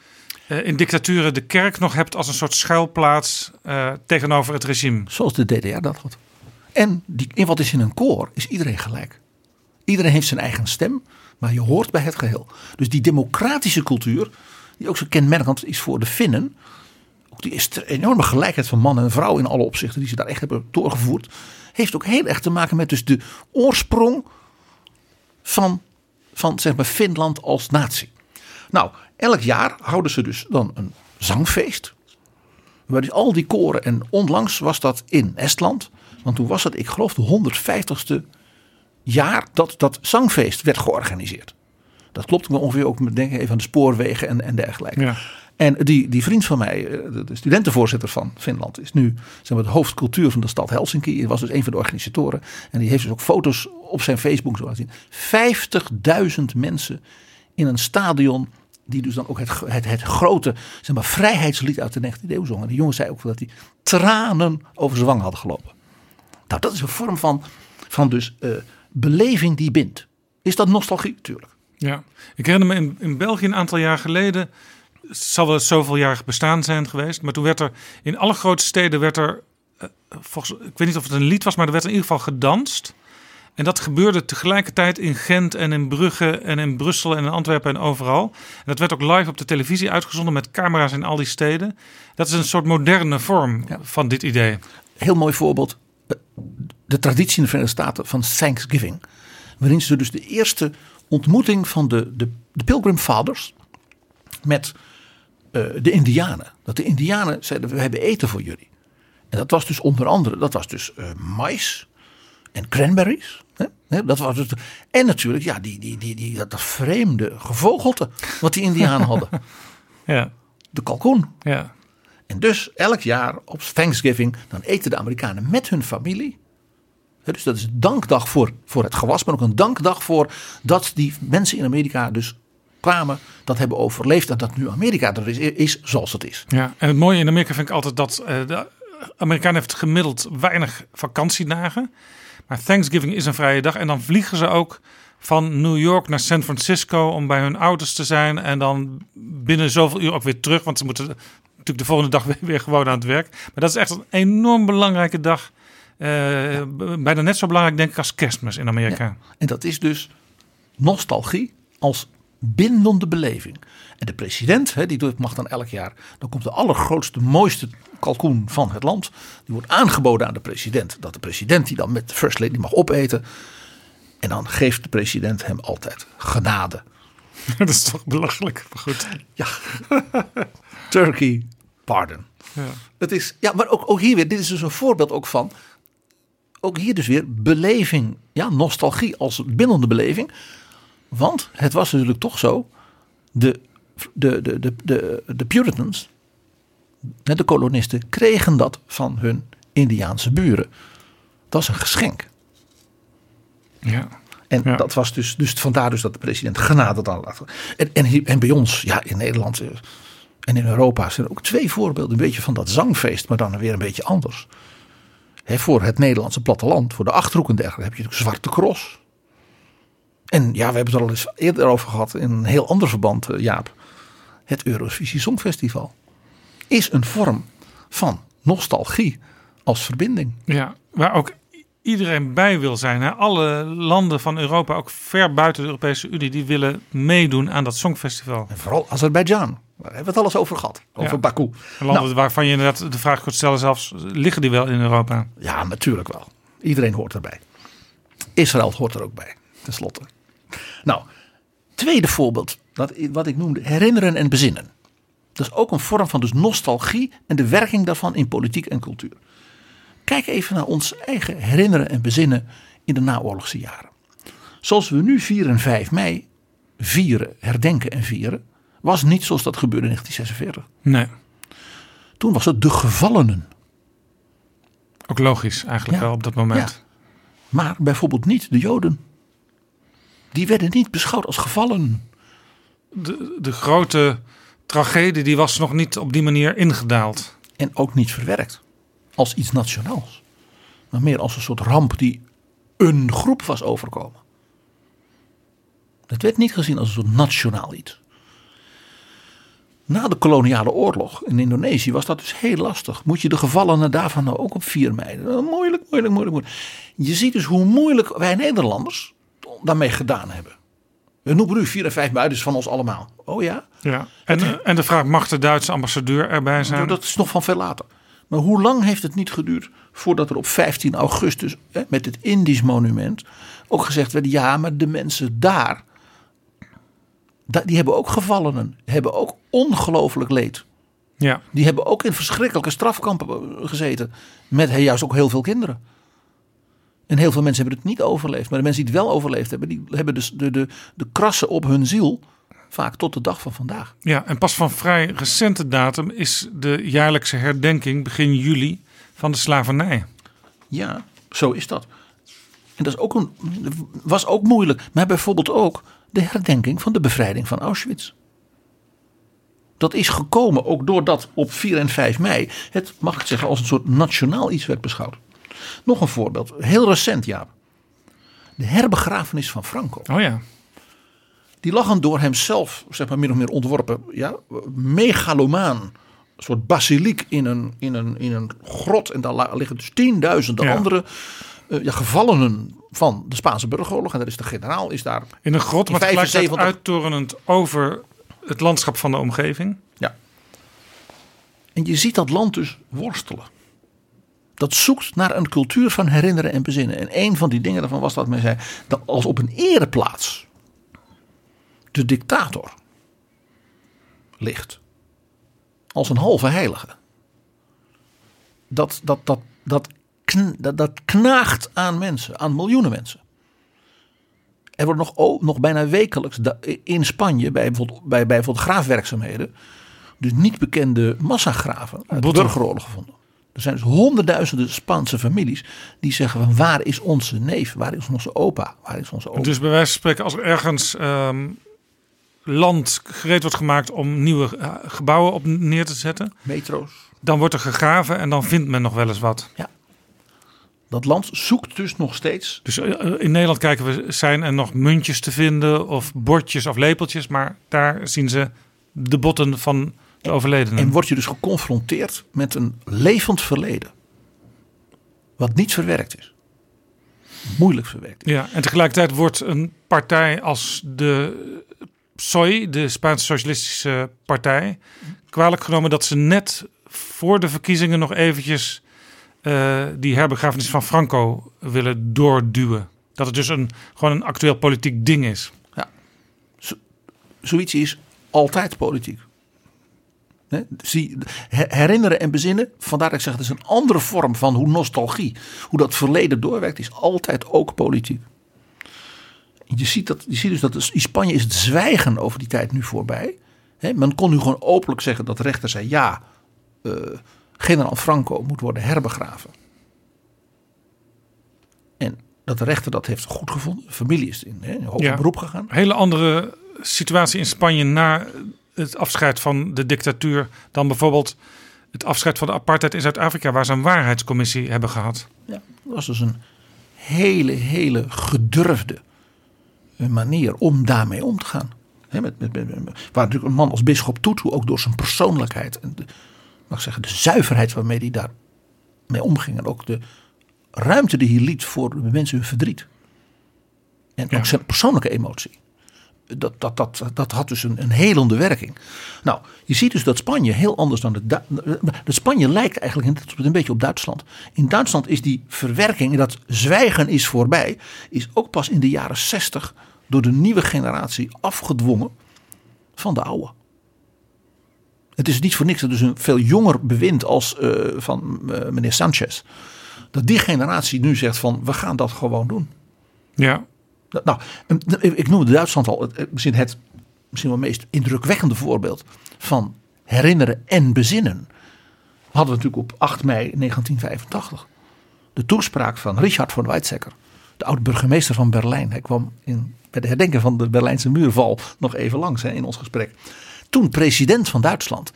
eh, in dictaturen de kerk nog hebt als een soort schuilplaats eh, tegenover het regime. Zoals de DDR dat had. En die, in wat is in een koor is iedereen gelijk. Iedereen heeft zijn eigen stem, maar je hoort bij het geheel. Dus die democratische cultuur, die ook zo kenmerkend is voor de Finnen. Ook die enorme gelijkheid van man en vrouw in alle opzichten die ze daar echt hebben doorgevoerd. Heeft ook heel erg te maken met dus de oorsprong van, van zeg maar Finland als natie. Nou, elk jaar houden ze dus dan een zangfeest. Waar dus al die koren, en onlangs was dat in Estland. Want toen was het, ik geloof, de 150ste jaar dat dat zangfeest werd georganiseerd. Dat klopt me ongeveer ook met denken even aan de spoorwegen en, en dergelijke. Ja. En die, die vriend van mij, eh, de- de studentenvoorzitter van Finland, is nu zeg maar, de hoofdcultuur van de stad Helsinki. Hij was dus een van de organisatoren. En die heeft dus ook foto's op zijn Facebook zo laten zien. 50.000 mensen in een stadion. Die dus dan ook het, het, het grote zeg maar, vrijheidslied uit de 19e eeuw zongen. Die jongen zei ook dat hij tranen over zijn wang hadden gelopen. Nou, dat is een vorm van, van dus, eh, beleving die bindt. Is dat nostalgie? Tuurlijk. Ja, ik herinner me in, in België een aantal jaar geleden. Het zal wel zoveel jaar bestaan zijn geweest. Maar toen werd er in alle grote steden werd er. eh, volgens, ik weet niet of het een lied was, maar er werd in ieder geval gedanst. En dat gebeurde tegelijkertijd in Gent en in Brugge en in Brussel en in Antwerpen en overal. En dat werd ook live op de televisie uitgezonden met camera's in al die steden. Dat is een soort moderne vorm Ja. van dit idee. heel mooi voorbeeld. eh, De traditie in de Verenigde Staten van Thanksgiving. Waarin ze dus de eerste ontmoeting van de, de, de Pilgrim Fathers met eh, de Indianen. Dat de Indianen zeiden, we hebben eten voor jullie. En dat was dus onder andere, dat was dus eh, mais en cranberries. Hè? Hè, Dat was dus, en natuurlijk, ja, die, die, die, die, dat, dat vreemde gevogelte wat die Indianen hadden. Ja, De kalkoen. ja. En dus elk jaar op Thanksgiving, dan eten de Amerikanen met hun familie. Dus dat is een dankdag voor, voor het gewas, maar ook een dankdag voor dat die mensen in Amerika dus kwamen, dat hebben overleefd en dat nu Amerika er is, zoals het is. Ja, en het mooie in Amerika vind ik altijd dat eh, de Amerikaan heeft gemiddeld weinig vakantiedagen. Maar Thanksgiving is een vrije dag en dan vliegen ze ook van New York naar San Francisco om bij hun ouders te zijn. En dan binnen zoveel uur ook weer terug, want ze moeten natuurlijk de volgende dag weer gewoon aan het werk. Maar dat is echt een enorm belangrijke dag. Eh, Bijna net zo belangrijk denk ik als kerstmis in Amerika. En dat is dus nostalgie als bindende beleving. En de president, hè, die doet- mag dan elk jaar, dan komt de allergrootste, mooiste kalkoen van het land. Die wordt aangeboden aan de president. Dat de president die dan met de first lady mag opeten. En dan geeft de president hem altijd genade. dat is toch belachelijk. Maar goed. Ja, Turkey pardon. Ja. Het is, ja, maar ook, ook hier weer, dit is dus een voorbeeld ook van, ook hier dus weer beleving, ja, nostalgie als bindende beleving. Want het was natuurlijk toch zo, de, de, de, de, de, de Puritans, de kolonisten, kregen dat van hun Indiaanse buren. Dat was een geschenk. Ja. En Ja. dat was dus, dus vandaar dus dat de president genade dan laat. En, en, en bij ons, ja, in Nederland eh, en in Europa zijn er ook twee voorbeelden. Een beetje van dat zangfeest, maar dan weer een beetje anders. Voor het Nederlandse platteland, voor de achterhoek en dergelijke, heb je natuurlijk Zwarte Cross. En ja, we hebben het er al eens eerder over gehad in een heel ander verband, eh, Jaap. Het Eurovisie Songfestival is een vorm van nostalgie als verbinding. Ja, waar ook iedereen bij wil zijn. Hè? Alle landen van Europa, ook ver buiten de Europese Unie, die willen meedoen aan dat Songfestival. En vooral Azerbeidzjan. Daar hebben we het alles over gehad. Over Ja. Baku. Landen Nou. waarvan je inderdaad de vraag kunt stellen zelfs, liggen die wel in Europa? Ja, natuurlijk wel. Iedereen hoort erbij. Israël hoort er ook bij, tenslotte. Nou, tweede voorbeeld, dat, wat ik noemde, herinneren en bezinnen. Dat is ook een vorm van dus nostalgie en de werking daarvan in politiek en cultuur. Kijk even naar ons eigen herinneren en bezinnen in de naoorlogse jaren. Zoals we nu 4 en 5 mei vieren, herdenken en vieren, was niet zoals dat gebeurde in 1946. Nee, Toen was het de gevallenen. ook logisch eigenlijk Ja. wel op dat moment. Ja. Maar bijvoorbeeld niet de Joden. Die werden niet beschouwd als gevallen. De, de grote tragedie die was nog niet op die manier ingedaald. En ook niet verwerkt als iets nationaals. Maar meer als een soort ramp die een groep was overkomen. Het werd niet gezien als een soort nationaal iets. Na de koloniale oorlog in Indonesië was dat dus heel lastig. Moet je de gevallenen daarvan nou ook op 4 mei? Eh, Moeilijk, moeilijk, moeilijk, moeilijk. Je ziet dus hoe moeilijk wij Nederlanders daarmee gedaan hebben. We noemen nu 4 en 5 mei, dus van ons allemaal. Oh ja? Ja. En, en de vraag, mag de Duitse ambassadeur erbij zijn? Dat is nog van veel later. Maar hoe lang heeft het niet geduurd voordat er op 15 augustus hè, met het Indisch monument ook gezegd werd: ja, maar de mensen daar, da- die hebben ook gevallenen, hebben ook ongelooflijk leed. Ja, Die hebben ook in verschrikkelijke strafkampen eh, gezeten. Met juist ook heel veel kinderen. En heel veel mensen hebben het niet overleefd. Maar de mensen die het wel overleefd hebben, die hebben dus de, de, de krassen op hun ziel. Vaak tot de dag van vandaag. ja, en pas van vrij recente datum is de jaarlijkse herdenking begin juli van de slavernij. Ja, zo is dat. En dat is ook een, was ook moeilijk. Maar bijvoorbeeld ook de herdenking van de bevrijding van Auschwitz. Dat is gekomen ook doordat op 4 en 5 mei het, mag ik zeggen, als een soort nationaal iets werd beschouwd. Nog een voorbeeld, heel recent Jaap. De herbegrafenis van Franco. Oh ja, Die lag een door hemzelf, zeg maar min of meer ontworpen, ja, megalomaan. Een soort basiliek in een, in een, in een grot. En daar liggen dus tienduizenden Ja. andere eh, ja, gevallenen van de Spaanse burgeroorlog. En daar is de generaal is daar. in een grot, maar tegelijkertijd 75 uittorenend over het landschap van de omgeving. Ja. En je ziet dat land dus worstelen. Dat zoekt naar een cultuur van herinneren en bezinnen. En een van die dingen daarvan was dat men zei, dat als op een ereplaats de dictator ligt. Als een halve heilige. Dat, dat, dat, dat, kn- dat, dat knaagt aan mensen, aan miljoenen mensen. Er wordt nog, nog bijna wekelijks in Spanje bij bijvoorbeeld, bij, bijvoorbeeld graafwerkzaamheden. dus niet bekende massagraven uit de Botten. burgeroorlog gevonden. Er zijn dus honderdduizenden Spaanse families die zeggen van waar is onze neef, waar is onze opa, waar is onze opa. Dus bij wijze van spreken, als er ergens ehm, land gereed wordt gemaakt om nieuwe eh, gebouwen op neer te zetten, Metro's. dan wordt er gegraven en dan vindt men nog wel eens wat. Dat land zoekt dus nog steeds. Dus eh, in Nederland kijken we, zijn er nog muntjes te vinden of bordjes of lepeltjes, maar daar zien ze de botten van de overledenen. En word je dus geconfronteerd met een levend verleden. Wat niet verwerkt is. Moeilijk verwerkt. Ja, en tegelijkertijd wordt een partij als de PSOE, de Spaanse Socialistische Partij, kwalijk genomen dat ze net voor de verkiezingen nog eventjes eh, die herbegrafenis van Franco willen doorduwen. Dat het dus een, gewoon een actueel politiek ding is. Zoiets is altijd politiek. Herinneren en bezinnen, vandaar dat ik zeg het is een andere vorm van hoe nostalgie, hoe dat verleden doorwerkt, is altijd ook politiek. Je ziet, dat, je ziet dus dat in Spanje is het zwijgen over die tijd nu voorbij. Men kon nu gewoon openlijk zeggen dat de rechter zei ja, eh, generaal Franco moet worden herbegraven. En dat de rechter dat heeft goed gevonden. De familie is in, hè, in Ja. beroep gegaan. Hele andere situatie in Spanje na het afscheid van de dictatuur dan bijvoorbeeld het afscheid van de apartheid in Zuid-Afrika, waar ze een waarheidscommissie hebben gehad. Ja, dat was dus een hele, hele gedurfde manier om daarmee om te gaan. Hè, met, met, met, met- waar natuurlijk een man als bisschop Tutu ook door zijn persoonlijkheid en de, mag ik zeggen, de zuiverheid waarmee hij daar mee omging en ook de ruimte die hij liet voor de mensen hun verdriet. En Ja. ook zijn persoonlijke emotie. Dat, dat, dat, dat had dus een, een helende werking. Nou, je ziet dus dat Spanje heel anders dan de, Spanje lijkt eigenlijk een beetje op Duitsland. In Duitsland is die verwerking, dat zwijgen is voorbij, is ook pas in de jaren 60 door de nieuwe generatie afgedwongen van de oude. Het is niet voor niks dat dus een veel jonger bewind als eh, van eh, meneer Sanchez, dat die generatie nu zegt van we gaan dat gewoon doen. Ja, Nou, ik noemde Duitsland al het, misschien het misschien wel meest indrukwekkende voorbeeld van herinneren en bezinnen. Hadden we natuurlijk op 8 mei 1985 de toespraak van Richard von Weizsäcker, de oud-burgemeester van Berlijn. Hij kwam in, bij de herdenking van de Berlijnse muurval nog even langs hè, in ons gesprek. Toen president van Duitsland.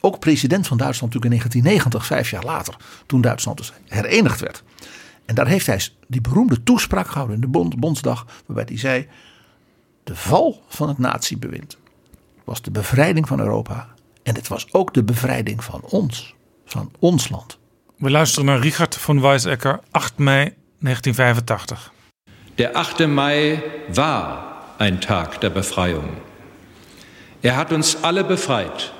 Ook president van Duitsland natuurlijk in 1990, vijf jaar later. Toen Duitsland dus herenigd werd. En daar heeft hij die beroemde toespraak gehouden in de Bond, Bondsdag. Waarbij hij zei: De val van het natiebewind was de bevrijding van Europa. En het was ook de bevrijding van ons, van ons land. we luisteren naar Richard von Weizsäcker, 8 mei 1985. Der 8. Mai war ein Tag der Befreiung. Er hat uns alle befreit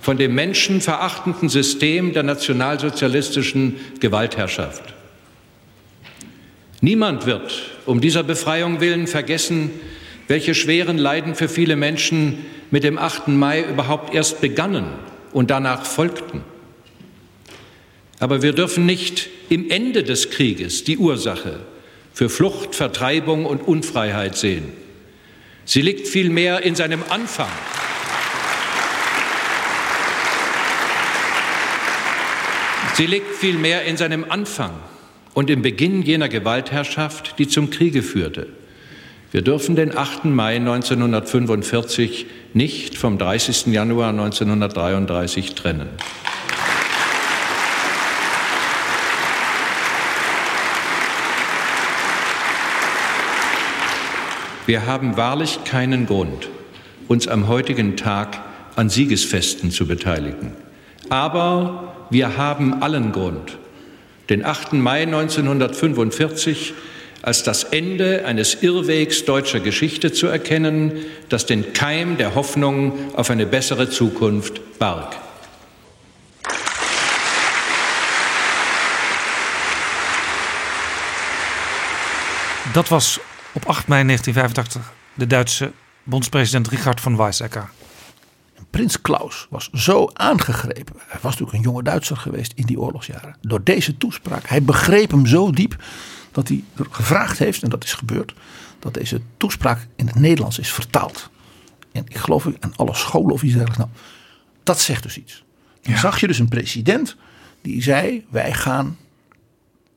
von dem menschenverachtenden System der nationalsozialistischen Gewaltherrschaft. Niemand wird um dieser Befreiung willen vergessen, welche schweren Leiden für viele Menschen mit dem 8. Mai überhaupt erst begannen und danach folgten. Aber wir dürfen nicht im Ende des Krieges die Ursache für Flucht, Vertreibung und Unfreiheit sehen. Sie liegt vielmehr in seinem Anfang. Sie liegt vielmehr in seinem Anfang und im Beginn jener Gewaltherrschaft, die zum Kriege führte. Wir dürfen den 8. Mai 1945 nicht vom 30. Januar 1933 trennen. Wir haben wahrlich keinen Grund, uns am heutigen Tag an Siegesfesten zu beteiligen. Aber wir haben allen Grund, den 8. Mai 1945 als das Ende eines Irrwegs deutscher Geschichte zu erkennen, das den Keim der Hoffnung auf eine bessere Zukunft barg. Dat was op 8 mei 1985 de Duitse bondspresident Richard von Weizsäcker. Prins Klaus was zo aangegrepen. Hij was natuurlijk een jonge Duitser geweest in die oorlogsjaren. Door deze toespraak. Hij begreep hem zo diep dat hij er gevraagd heeft, en dat is gebeurd, dat deze toespraak in het Nederlands is vertaald. En ik geloof aan alle scholen of iets dergelijks. Nou, dat zegt dus iets. Dan Ja. zag je dus een president die zei: Wij gaan.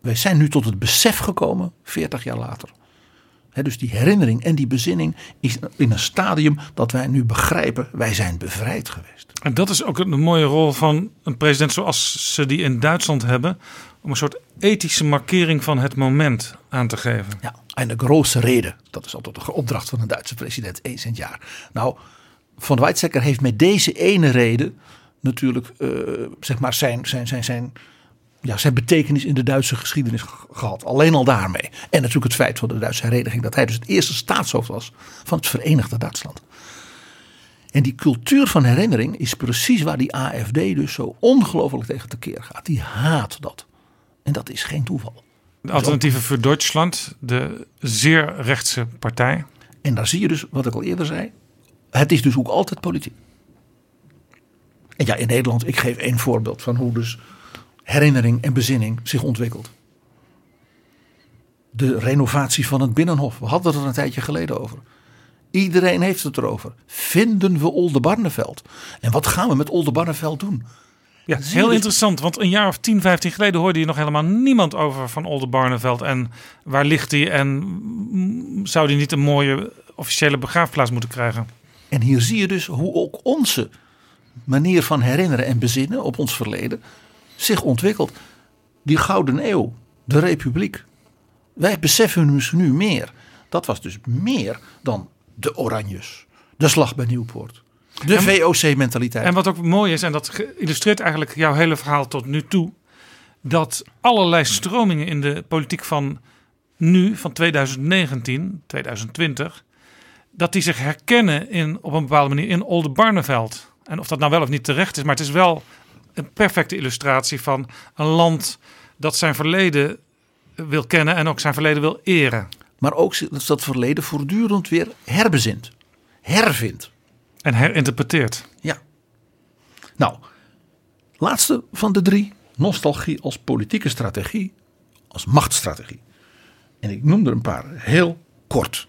Wij zijn nu tot het besef gekomen, 40 jaar later. Dus die herinnering en die bezinning is in een stadium dat wij nu begrijpen, wij zijn bevrijd geweest. En dat is ook een mooie rol van een president zoals ze die in Duitsland hebben. Om een soort ethische markering van het moment aan te geven. Ja, en de grote reden, dat is altijd de opdracht van een Duitse president eens in het jaar. Nou, Van Weizsäcker heeft met deze ene reden natuurlijk eh, zeg maar zijn, zijn, zijn, zijn, ja, zijn betekenis in de Duitse geschiedenis ge- gehad. Alleen al daarmee. En natuurlijk het feit van de Duitse hereniging dat hij dus het eerste staatshoofd was van het Verenigde Duitsland. En die cultuur van herinnering is precies waar die AFD dus zo ongelooflijk tegen tekeer gaat. Die haat dat. En dat is geen toeval. De Alternatieve voor Duitsland, de zeer rechtse partij. En daar zie je dus, wat ik al eerder zei, het is dus ook altijd politiek. En ja, in Nederland, ik geef één voorbeeld van hoe dus herinnering en bezinning zich ontwikkelt. De renovatie van het Binnenhof, we hadden het er een tijdje geleden over. Iedereen heeft het erover. Vinden we Oldenbarneveld? En wat gaan we met Oldenbarneveld doen? Ja, heel interessant, want een jaar of 10, 15 geleden hoorde je nog helemaal niemand over van Oldenbarneveld. En waar ligt hij en mm, zou die niet een mooie officiële begraafplaats moeten krijgen? En hier zie je dus hoe ook onze manier van herinneren en bezinnen op ons verleden zich ontwikkelt. Die Gouden Eeuw, de Republiek. Wij beseffen dus nu meer. Dat was dus meer dan de Oranjes, de slag bij Nieuwpoort, de VOC-mentaliteit. En wat ook mooi is, en dat illustreert eigenlijk jouw hele verhaal tot nu toe, dat allerlei stromingen in de politiek van nu, van 2019, 2020, dat die zich herkennen in, op een bepaalde manier in Oldenbarneveld. En of dat nou wel of niet terecht is, maar het is wel een perfecte illustratie van een land dat zijn verleden wil kennen en ook zijn verleden wil eren. Maar ook dat dat verleden voortdurend weer herbezint, hervindt. En herinterpreteert. Ja. Nou, laatste van de drie. Nostalgie als politieke strategie, als machtsstrategie. En ik noem er een paar heel kort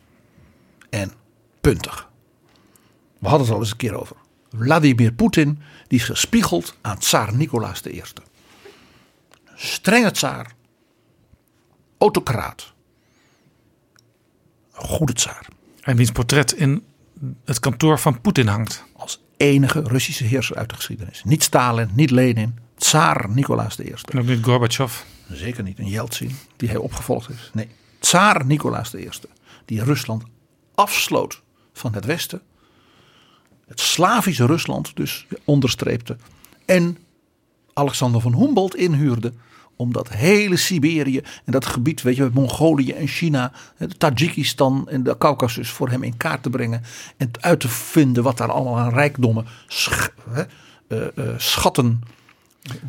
en puntig. We hadden het al eens een keer over. Vladimir Poetin, die is gespiegeld aan tsaar Nicolaas I. Strenge tsaar, autocraat, goede tsaar. En wiens portret in het kantoor van Poetin hangt. als enige Russische heerser uit de geschiedenis. Niet Stalin, niet Lenin, tsaar Nicolaas I. En ook niet Gorbachev. Zeker niet een Yeltsin die hij opgevolgd heeft. Nee, tsaar Nicolaas I. Die Rusland afsloot van het Westen. Het Slavische Rusland dus onderstreepte. En Alexander van Humboldt inhuurde om dat hele Siberië en dat gebied, weet je, Mongolië en China, het Tajikistan en de Caucasus voor hem in kaart te brengen en uit te vinden wat daar allemaal aan rijkdommen, sch- hè, eh, eh, schatten,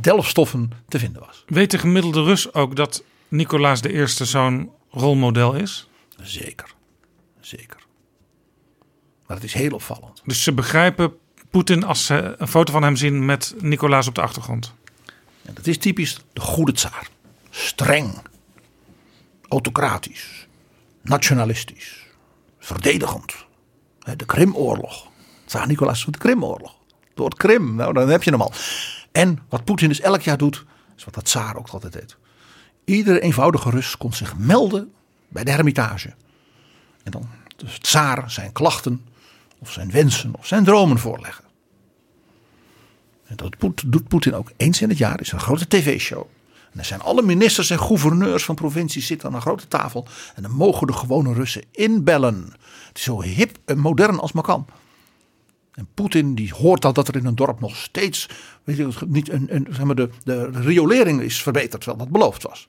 delfstoffen te vinden was. Weet de gemiddelde Rus ook dat Nicolaas I zo'n rolmodel is? Zeker, zeker. Maar het is heel opvallend. Dus ze begrijpen Poetin als ze een foto van hem zien met Nicolaas op de achtergrond. En dat is typisch de goede tsaar. Streng, autocratisch, nationalistisch, verdedigend. De Krimoorlog. Tsaar Nicolaas van de Krimoorlog. Door het Krim, nou dan heb je hem al. En wat Poetin dus elk jaar doet, is wat dat tsaar ook altijd deed. Iedere eenvoudige Rus kon zich melden bij de hermitage. En dan de tsaar zijn klachten, of zijn wensen, of zijn dromen voorleggen. En dat doet Poetin ook eens in het jaar. is een grote tv-show. En dan zijn alle ministers en gouverneurs van provincies zitten aan een grote tafel. En dan mogen de gewone Russen inbellen. Het is zo hip en modern als maar kan. En Poetin die hoort al dat er in een dorp nog steeds weet je, niet een, een, zeg maar de, de riolering is verbeterd, terwijl dat beloofd was.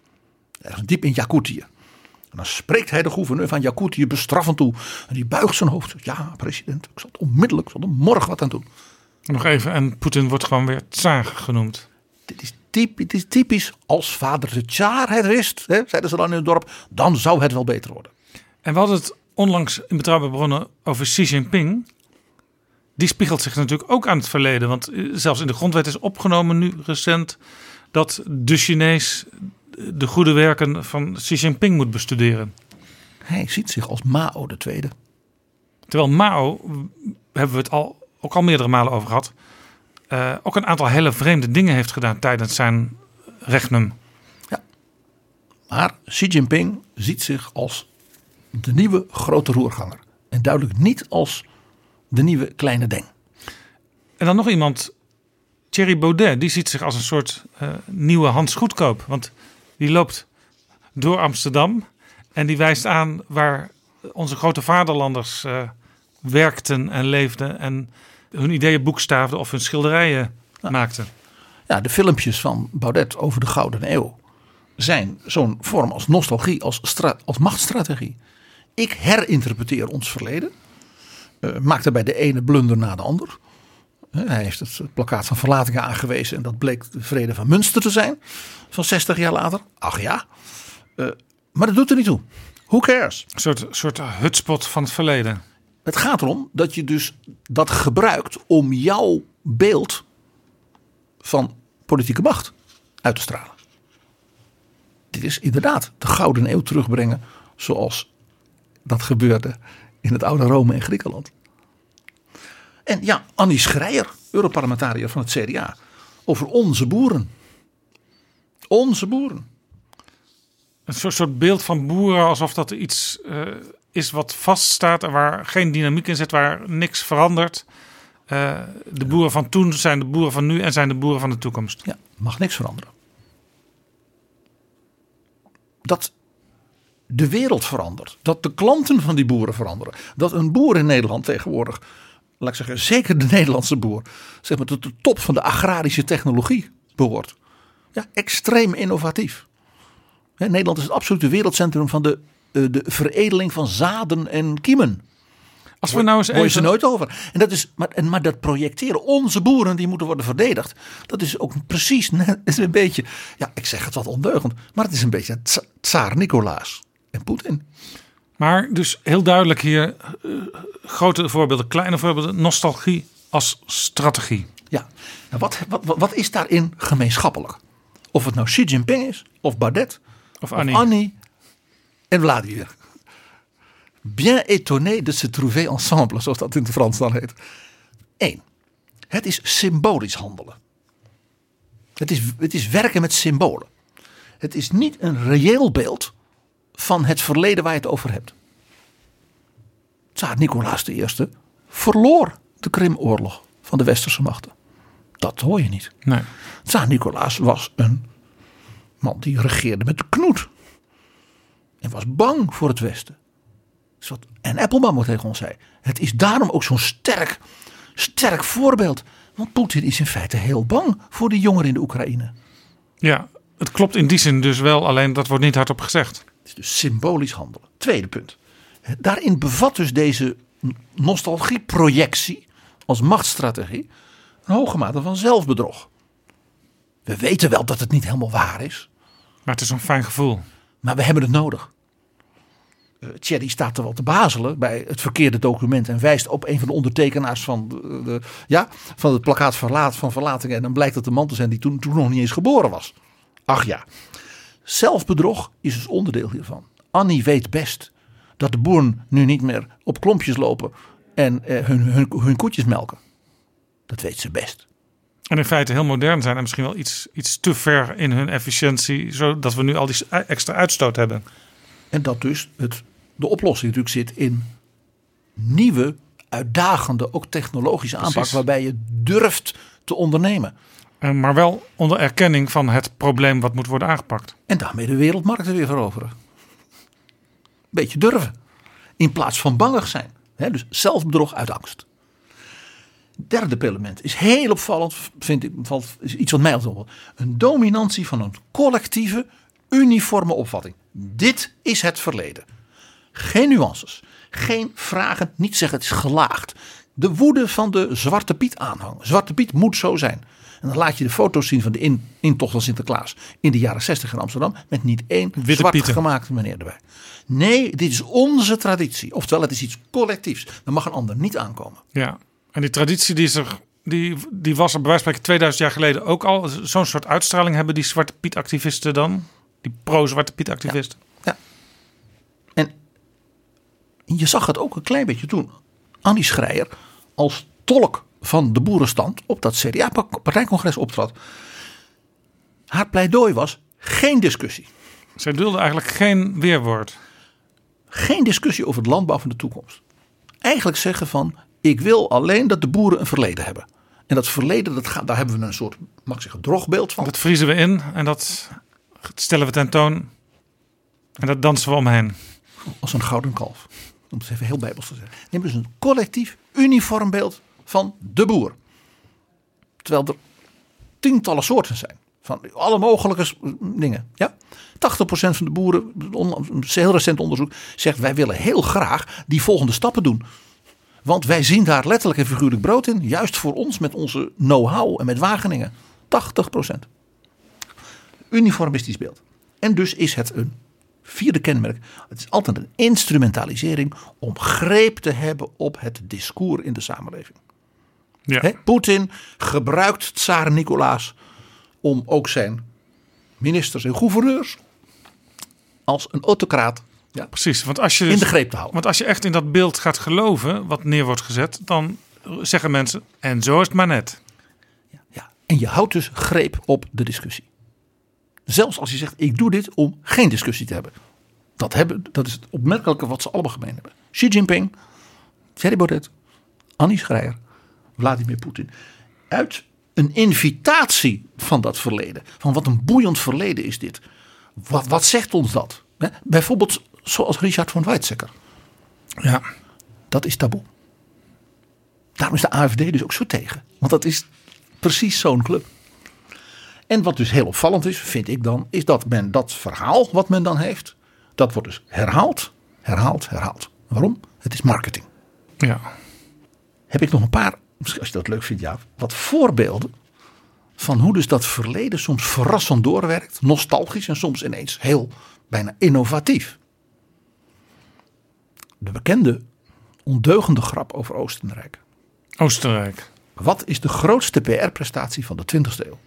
Ergens diep in Jakutië. En dan spreekt hij de gouverneur van Jakutië bestraffend toe. En die buigt zijn hoofd. Ja, president, ik zal het onmiddellijk, ik zal er morgen wat aan doen. Nog even, en Poetin wordt gewoon weer tsaar genoemd. Dit is, typ, het is typisch als vader de Tsaar het wist, hè, zeiden ze dan in het dorp, dan zou het wel beter worden. En we hadden het onlangs in Betrouwbare Bronnen over Xi Jinping. Die spiegelt zich natuurlijk ook aan het verleden. Want eh, zelfs in de grondwet is opgenomen nu recent... dat de Chinees de goede werken van Xi Jinping moet bestuderen. Hij ziet zich als Mao de Tweede. Terwijl Mao, hebben we het al, ook al meerdere malen over gehad... eh, ook een aantal hele vreemde dingen heeft gedaan tijdens zijn regnum. Maar Xi Jinping ziet zich als de nieuwe grote roerganger. En duidelijk niet als de nieuwe kleine Deng. En dan nog iemand, Thierry Baudet, die ziet zich als een soort eh, nieuwe Hans Goedkoop. Want die loopt door Amsterdam en die wijst aan waar onze grote vaderlanders eh, werkten en leefden en hun ideeën boekstaafden of hun schilderijen maakten. Ja, de filmpjes van Baudet over de Gouden Eeuw zijn zo'n vorm als nostalgie, als, als machtsstrategie. Ik herinterpreteer ons verleden. Eh, maak daarbij de ene blunder na de ander. Eh, hij heeft het plakkaat van verlatingen aangewezen en dat bleek de vrede van Münster te zijn. Van 60 jaar later. Ach ja. Uh, maar dat doet er niet toe. Who cares? Een soort, soort hutspot van het verleden. Het gaat erom dat je dus dat gebruikt om jouw beeld van politieke macht uit te stralen. Dit is inderdaad de gouden eeuw terugbrengen zoals dat gebeurde in het oude Rome en Griekenland. En ja, Annie Schreier, Europarlementariër van het CDA, over onze boeren. Onze boeren. Een soort, soort beeld van boeren alsof dat iets uh, is wat vaststaat en waar geen dynamiek in zit, waar niks verandert. Uh, de boeren van toen zijn de boeren van nu en zijn de boeren van de toekomst. Ja, mag niks veranderen. Dat de wereld verandert. Dat de klanten van die boeren veranderen. Dat een boer in Nederland tegenwoordig, laat ik zeggen, zeker de Nederlandse boer, zeg maar tot de top van de agrarische technologie behoort. Ja, extreem innovatief. Nederland is het absolute wereldcentrum van de, eh, de veredeling van zaden en kiemen. Als we nou eens even... ze nooit over. En dat is, maar, maar dat projecteren, onze boeren die moeten worden verdedigd. Dat is ook precies is een beetje, ja ik zeg het wat ondeugend. Maar het is een beetje tsaar Nicolaas en Poetin. Maar dus heel duidelijk hier uh, grote voorbeelden, kleine voorbeelden, nostalgie als strategie. Ja, nou, wat, wat, wat is daarin gemeenschappelijk? Of het nou Xi Jinping is, of Baudet, of Annie, of Annie en Vladimir. Bien étonné de se trouver ensemble, zoals dat in het Frans dan heet. Eén, het is symbolisch handelen. Het is, het is werken met symbolen. Het is niet een reëel beeld van het verleden waar je het over hebt. Tsaar Nicolaas I verloor de Krimoorlog van de westerse machten. Dat hoor je niet. Nee. Tsaar Nicolaas was een man die regeerde met de knoet. En was bang voor het westen. En Appelbaum ook tegen ons zei. Het is daarom ook zo'n sterk, sterk voorbeeld. Want Poetin is in feite heel bang voor de jongeren in de Oekraïne. Ja, het klopt in die zin dus wel. Alleen dat wordt niet hardop gezegd. Het is dus symbolisch handelen. Tweede punt. Daarin bevat dus deze nostalgieprojectie als machtsstrategie een hoge mate van zelfbedrog. We weten wel dat het niet helemaal waar is. Maar het is een fijn gevoel. Maar we hebben het nodig. Uh, Thierry staat er wel te bazelen bij het verkeerde document en wijst op een van de ondertekenaars van, de, de ja, van het plakkaat verlaat, van verlatingen. En dan blijkt dat de man te zijn die toen, toen nog niet eens geboren was. Ach ja, zelfbedrog is dus onderdeel hiervan. Annie weet best dat de boeren nu niet meer op klompjes lopen en eh, hun, hun, hun koetjes melken. Dat weet ze best. En in feite heel modern zijn en misschien wel iets, iets te ver in hun efficiëntie, zodat we nu al die extra uitstoot hebben. En dat dus het, de oplossing natuurlijk zit in nieuwe, uitdagende, ook technologische aanpak, waarbij je durft te ondernemen. Maar wel onder erkenning van het probleem wat moet worden aangepakt. En daarmee de wereldmarkten weer veroveren. Beetje durven. In plaats van bangig zijn. dus zelfbedrog uit angst. Derde element is heel opvallend, vind ik, is iets wat mij altijd. Een dominantie van een collectieve, uniforme opvatting. Dit is het verleden. Geen nuances, geen vragen, niet zeggen het is gelaagd. De woede van de Zwarte Piet aanhang. Zwarte Piet moet zo zijn. En dan laat je de foto's zien van de in, intocht van Sinterklaas in de jaren 60 in Amsterdam. Met niet één Witte zwart pieten. gemaakte meneer erbij. Nee, dit is onze traditie. Oftewel, het is iets collectiefs. Dan mag een ander niet aankomen. Ja, en die traditie die, is er, die, die was er bij wijze van 2000 jaar geleden ook al. Zo'n soort uitstraling hebben die Zwarte Piet activisten dan. Die pro-Zwarte Piet activisten. Ja. ja. En je zag het ook een klein beetje toen. Annie Schreier als tolk van de boerenstand op dat CDA-partijcongres optrad. Haar pleidooi was geen discussie. Zij dulde eigenlijk geen weerwoord. Geen discussie over het landbouw van de toekomst. Eigenlijk zeggen van, ik wil alleen dat de boeren een verleden hebben. En dat verleden, dat gaat, daar hebben we een soort, mag ik zeggen, drogbeeld van. Dat vriezen we in en dat stellen we tentoon. En dat dansen we omheen. Als een gouden kalf. Om het even heel bijbels te zeggen. Neem dus een collectief, uniform beeld van de boer. Terwijl er tientallen soorten zijn. Van alle mogelijke dingen. Ja? 80% van de boeren, een heel recent onderzoek, zegt wij willen heel graag die volgende stappen doen. Want wij zien daar letterlijk en figuurlijk brood in. Juist voor ons met onze know-how en met Wageningen. 80%. Uniformistisch beeld. En dus is het een vierde kenmerk. Het is altijd een instrumentalisering om greep te hebben op het discours in de samenleving. Ja. Poetin gebruikt tsaar Nicolaas om ook zijn ministers en gouverneurs als een autocraat ja, Precies, want als je in dus- de greep te houden. Want als je echt in dat beeld gaat geloven, wat neer wordt gezet, dan zeggen mensen, en zo is het maar net. Ja, en je houdt dus greep op de discussie. Zelfs als je zegt, ik doe dit om geen discussie te hebben. Dat, hebben, dat is het opmerkelijke wat ze allemaal gemeen hebben. Xi Jinping, Thierry Baudet, Annie Schreier, Vladimir Poetin. Uit een invitatie van dat verleden. Van wat een boeiend verleden is dit. Wat, wat zegt ons dat? Bijvoorbeeld zoals Richard van Weizsäcker. Ja, Dat is taboe. Daarom is de AFD dus ook zo tegen. Want dat is precies zo'n club. En wat dus heel opvallend is, vind ik dan, is dat men dat verhaal wat men dan heeft, dat wordt dus herhaald, herhaald, herhaald. Waarom? Het is marketing. ja. Heb ik nog een paar, misschien als je dat leuk vindt, ja, wat voorbeelden van hoe dus dat verleden soms verrassend doorwerkt, nostalgisch en soms ineens heel bijna innovatief. De bekende ondeugende grap over Oostenrijk. Oostenrijk. Wat is de grootste PR-prestatie van de 20e eeuw?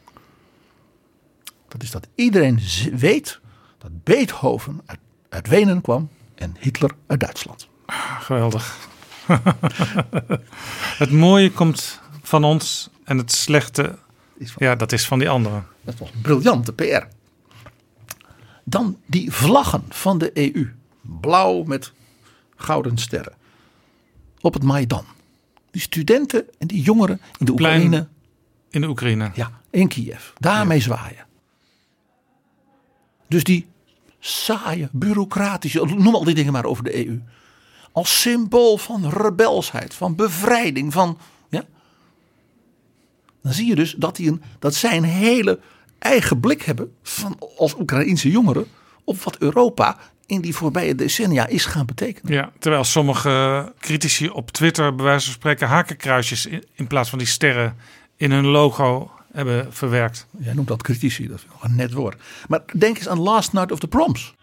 Dat is dat iedereen weet dat Beethoven uit, uit Wenen kwam en Hitler uit Duitsland. Geweldig. het mooie komt van ons en het slechte, Is van- ja, dat is van die anderen. Dat was briljante PR. Dan die vlaggen van de EU. Blauw met gouden sterren. Op het Maidan. Die studenten en die jongeren in de Plein. Oekraïne. In de Oekraïne. Ja, in Kiev. Daarmee zwaaien. Dus die saaie, bureaucratische, noem al die dingen maar over de EU. Als symbool van rebelsheid, van bevrijding, van. Ja. Dan zie je dus dat, die een, dat zij een hele eigen blik hebben van, als Oekraïense jongeren op wat Europa in die voorbije decennia is gaan betekenen. Ja, terwijl sommige critici op Twitter bij wijze van spreken hakenkruisjes in, in plaats van die sterren in hun logo hebben verwerkt. Jij noemt dat critici, dat is nog een net woord. Maar denk eens aan Last Night of the Proms.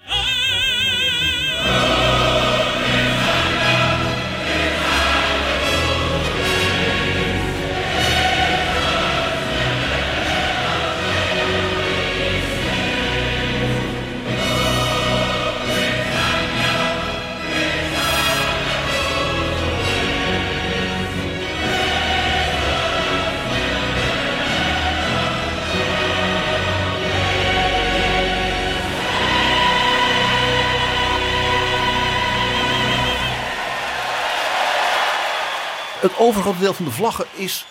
Het overgrote deel van de vlaggen is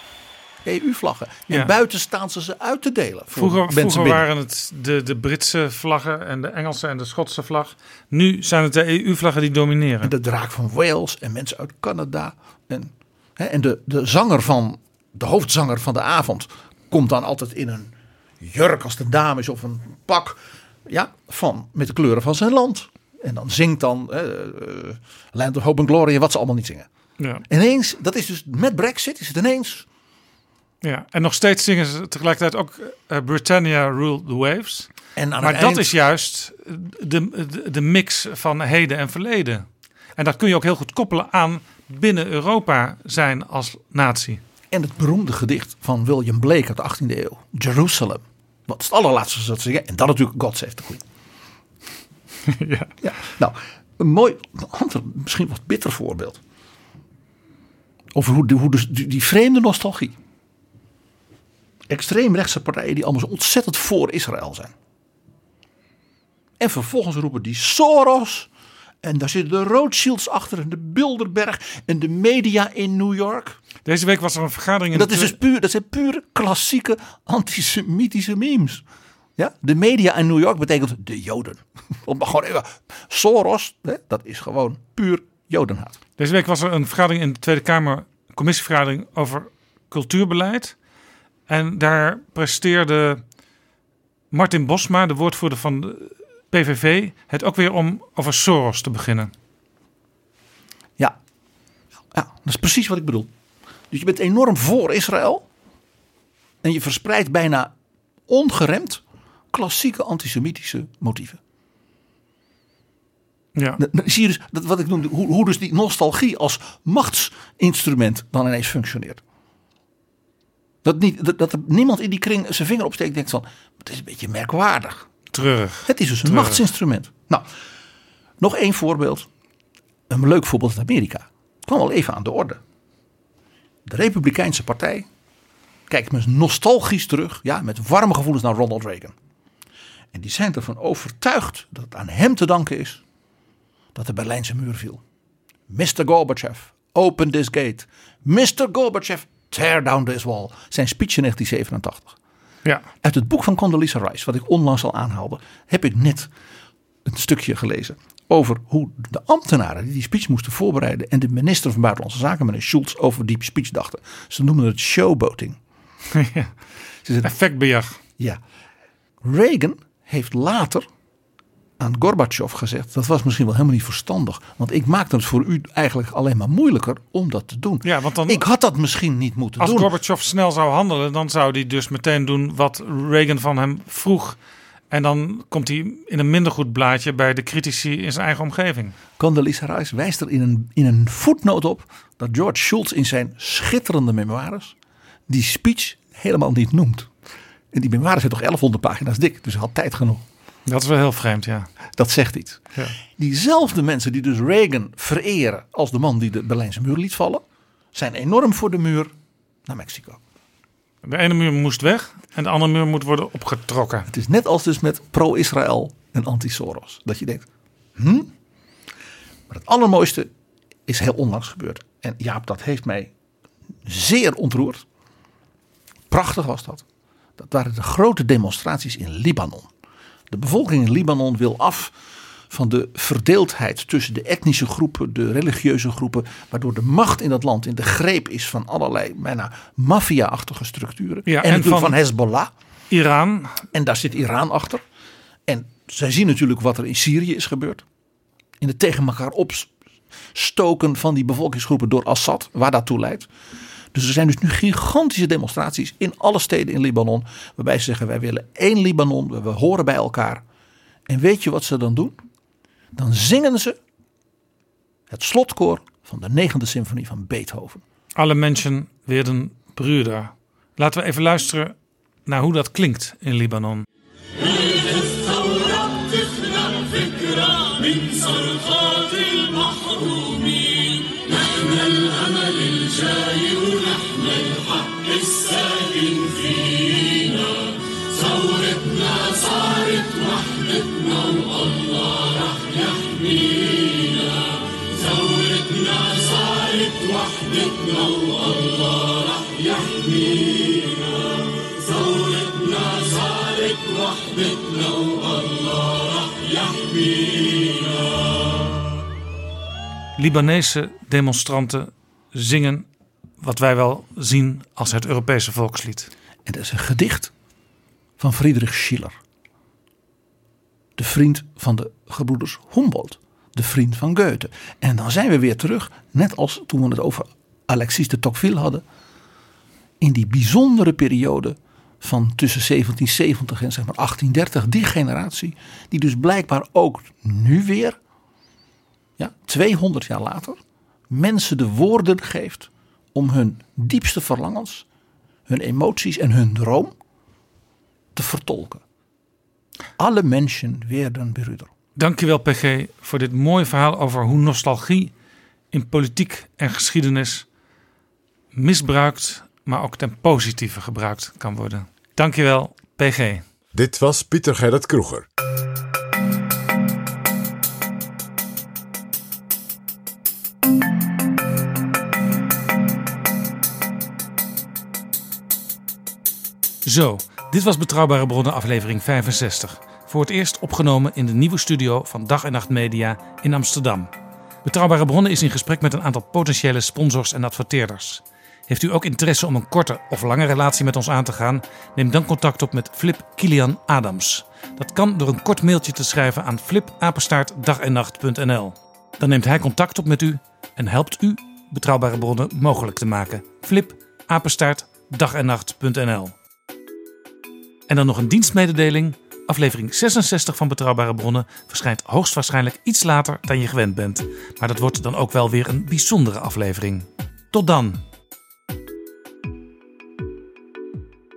EU-vlaggen. En Ja. buiten staan ze ze uit te delen. Vroeger, waren het de, de Britse vlaggen en de Engelse en de Schotse vlag. Nu zijn het de EU-vlaggen die domineren. En de draak van Wales en mensen uit Canada. En, hè, en de, de zanger van, de hoofdzanger van de avond komt dan altijd in een jurk als de dames of een pak. Ja, van, met de kleuren van zijn land. En dan zingt dan eh, eh, Land of Hope and Glory en wat ze allemaal niet zingen. Ja. Ineens, dat is dus met Brexit, is het ineens. Ja. En nog steeds zingen ze tegelijkertijd ook eh, Britannia Rule the Waves. En Maar dat is juist de, de, de mix van heden en verleden. En dat kun je ook heel goed koppelen aan binnen Europa zijn als natie. En het beroemde gedicht van William Blake uit de 18e eeuw. Jerusalem. Wat is het allerlaatste dat ze zingen. En dan natuurlijk God Save the Queen. ja. Ja, nou, een mooi, ander, misschien wat bitter voorbeeld. Over hoe, hoe dus die, die vreemde nostalgie. Extreemrechtse partijen die allemaal zo ontzettend voor Israël zijn. En vervolgens roepen die Soros. En daar zitten de Rothschilds achter en de Bilderberg en de media in New York. Deze week was er een vergadering in Dat, is dus puur, dat zijn puur klassieke antisemitische memes. Ja? De media in New York betekent de Joden. Om maar gewoon even, Soros, hè, dat is gewoon puur Jodenhaat. Deze week was er een vergadering in de Tweede Kamer, een commissievergadering over cultuurbeleid. En daar presteerde Martin Bosma, de woordvoerder van de PVV, het ook weer om over Soros te beginnen. Ja. ja, dat is precies wat ik bedoel. Dus je bent enorm voor Israël. En je verspreidt bijna ongeremd klassieke antisemitische motieven. Ja. Dan zie je dus dat wat ik noemde, hoe, hoe dus die nostalgie als machtsinstrument dan ineens functioneert. Dat, niet, dat, dat er niemand in die kring zijn vinger opsteekt en denkt van, het is een beetje merkwaardig. Treurig. Het is dus een Treurig. machtsinstrument. Nou, nog één voorbeeld. Een leuk voorbeeld uit Amerika. Het kwam al even aan de orde. De Republikeinse Partij kijkt met nostalgisch terug, ja, met warme gevoelens naar Ronald Reagan. En die zijn ervan overtuigd dat het aan hem te danken is dat de Berlijnse muur viel. Mr. Gorbachev, open this gate. Mr. Gorbachev, tear down this wall. Zijn speech in 1987. Ja. Uit het boek van Condoleezza Rice, wat ik onlangs al aanhaalde, heb ik net een stukje gelezen over hoe de ambtenaren die die speech moesten voorbereiden en de minister van Buitenlandse Zaken, meneer Schulz, over die speech dachten. Ze noemen het showboating. ja. Ze Effectbejag. ja, Reagan heeft later aan Gorbachev gezegd, dat was misschien wel helemaal niet verstandig, want ik maakte het voor u eigenlijk alleen maar moeilijker om dat te doen. Ja, want dan, Ik had dat misschien niet moeten als doen. Gorbachev snel zou handelen, dan zou hij dus meteen doen wat Reagan van hem vroeg. En dan komt hij in een minder goed blaadje bij de critici in zijn eigen omgeving. Condoleezza Rice wijst er in een, in een voetnoot op dat George Schultz in zijn schitterende memoires die speech helemaal niet noemt. En die memoires zijn toch 1100 pagina's dik, dus hij had tijd genoeg. Dat is wel heel vreemd, ja. Dat zegt iets. Ja. Diezelfde mensen die dus Reagan vereren als de man die de Berlijnse muur liet vallen, zijn enorm voor de muur naar Mexico. De ene muur moest weg en de andere muur moet worden opgetrokken. Het is net als dus met pro-Israël en anti-Soros. Dat je denkt, hm? Maar het allermooiste is heel onlangs gebeurd. En Jaap, dat heeft mij zeer ontroerd. Prachtig was dat. Dat waren de grote demonstraties in Libanon. De bevolking in Libanon wil af van de verdeeldheid tussen de etnische groepen, de religieuze groepen, waardoor de macht in dat land in de greep is van allerlei bijna maffia-achtige structuren. Ja, en van- van Hezbollah. Iran, En daar zit Iran achter. En zij zien natuurlijk wat er in Syrië is gebeurd. In het tegen elkaar opstoken van die bevolkingsgroepen door Assad, waar dat toe leidt. Dus er zijn dus nu gigantische demonstraties in alle steden in Libanon. Waarbij ze zeggen: wij willen één Libanon, we horen bij elkaar. En weet je wat ze dan doen? Dan zingen ze het slotkoor van de negende symfonie van Beethoven. Alle mensen werden broeder. Laten we even luisteren naar hoe dat klinkt in Libanon. وحدتنا والله رح يحمينا ثورتنا صارت وحدتنا والله رح يحمينا Libanese demonstranten zingen wat wij wel zien als het Europese volkslied. En dat is een gedicht van Friedrich Schiller. De vriend van de gebroeders Humboldt. De vriend van Goethe. En dan zijn we weer terug, net als toen we het over Alexis de Tocqueville hadden. In die bijzondere periode van tussen 1770 en zeg maar 1830. Die generatie die dus blijkbaar ook nu weer, ja, 200 jaar later, mensen de woorden geeft om hun diepste verlangens hun emoties en hun droom te vertolken. Alle mensen werden broeder. Dankjewel PG voor dit mooie verhaal over hoe nostalgie in politiek en geschiedenis misbruikt, maar ook ten positieve gebruikt kan worden. Dankjewel PG. Dit was Pieter Gerrit Kroeger. Zo, dit was Betrouwbare Bronnen aflevering 65. Voor het eerst opgenomen in de nieuwe studio van Dag en Nacht Media in Amsterdam. Betrouwbare Bronnen is in gesprek met een aantal potentiële sponsors en adverteerders. Heeft u ook interesse om een korte of lange relatie met ons aan te gaan? Neem dan contact op met Flip Kilian Adams. Dat kan door een kort mailtje te schrijven aan flipapenstaartdagennacht.nl. Dan neemt hij contact op met u en helpt u Betrouwbare Bronnen mogelijk te maken. Flip apenstaartdagennacht.nl. En dan nog een dienstmededeling. Aflevering 66 van Betrouwbare Bronnen verschijnt hoogstwaarschijnlijk iets later dan je gewend bent. Maar dat wordt dan ook wel weer een bijzondere aflevering. Tot dan!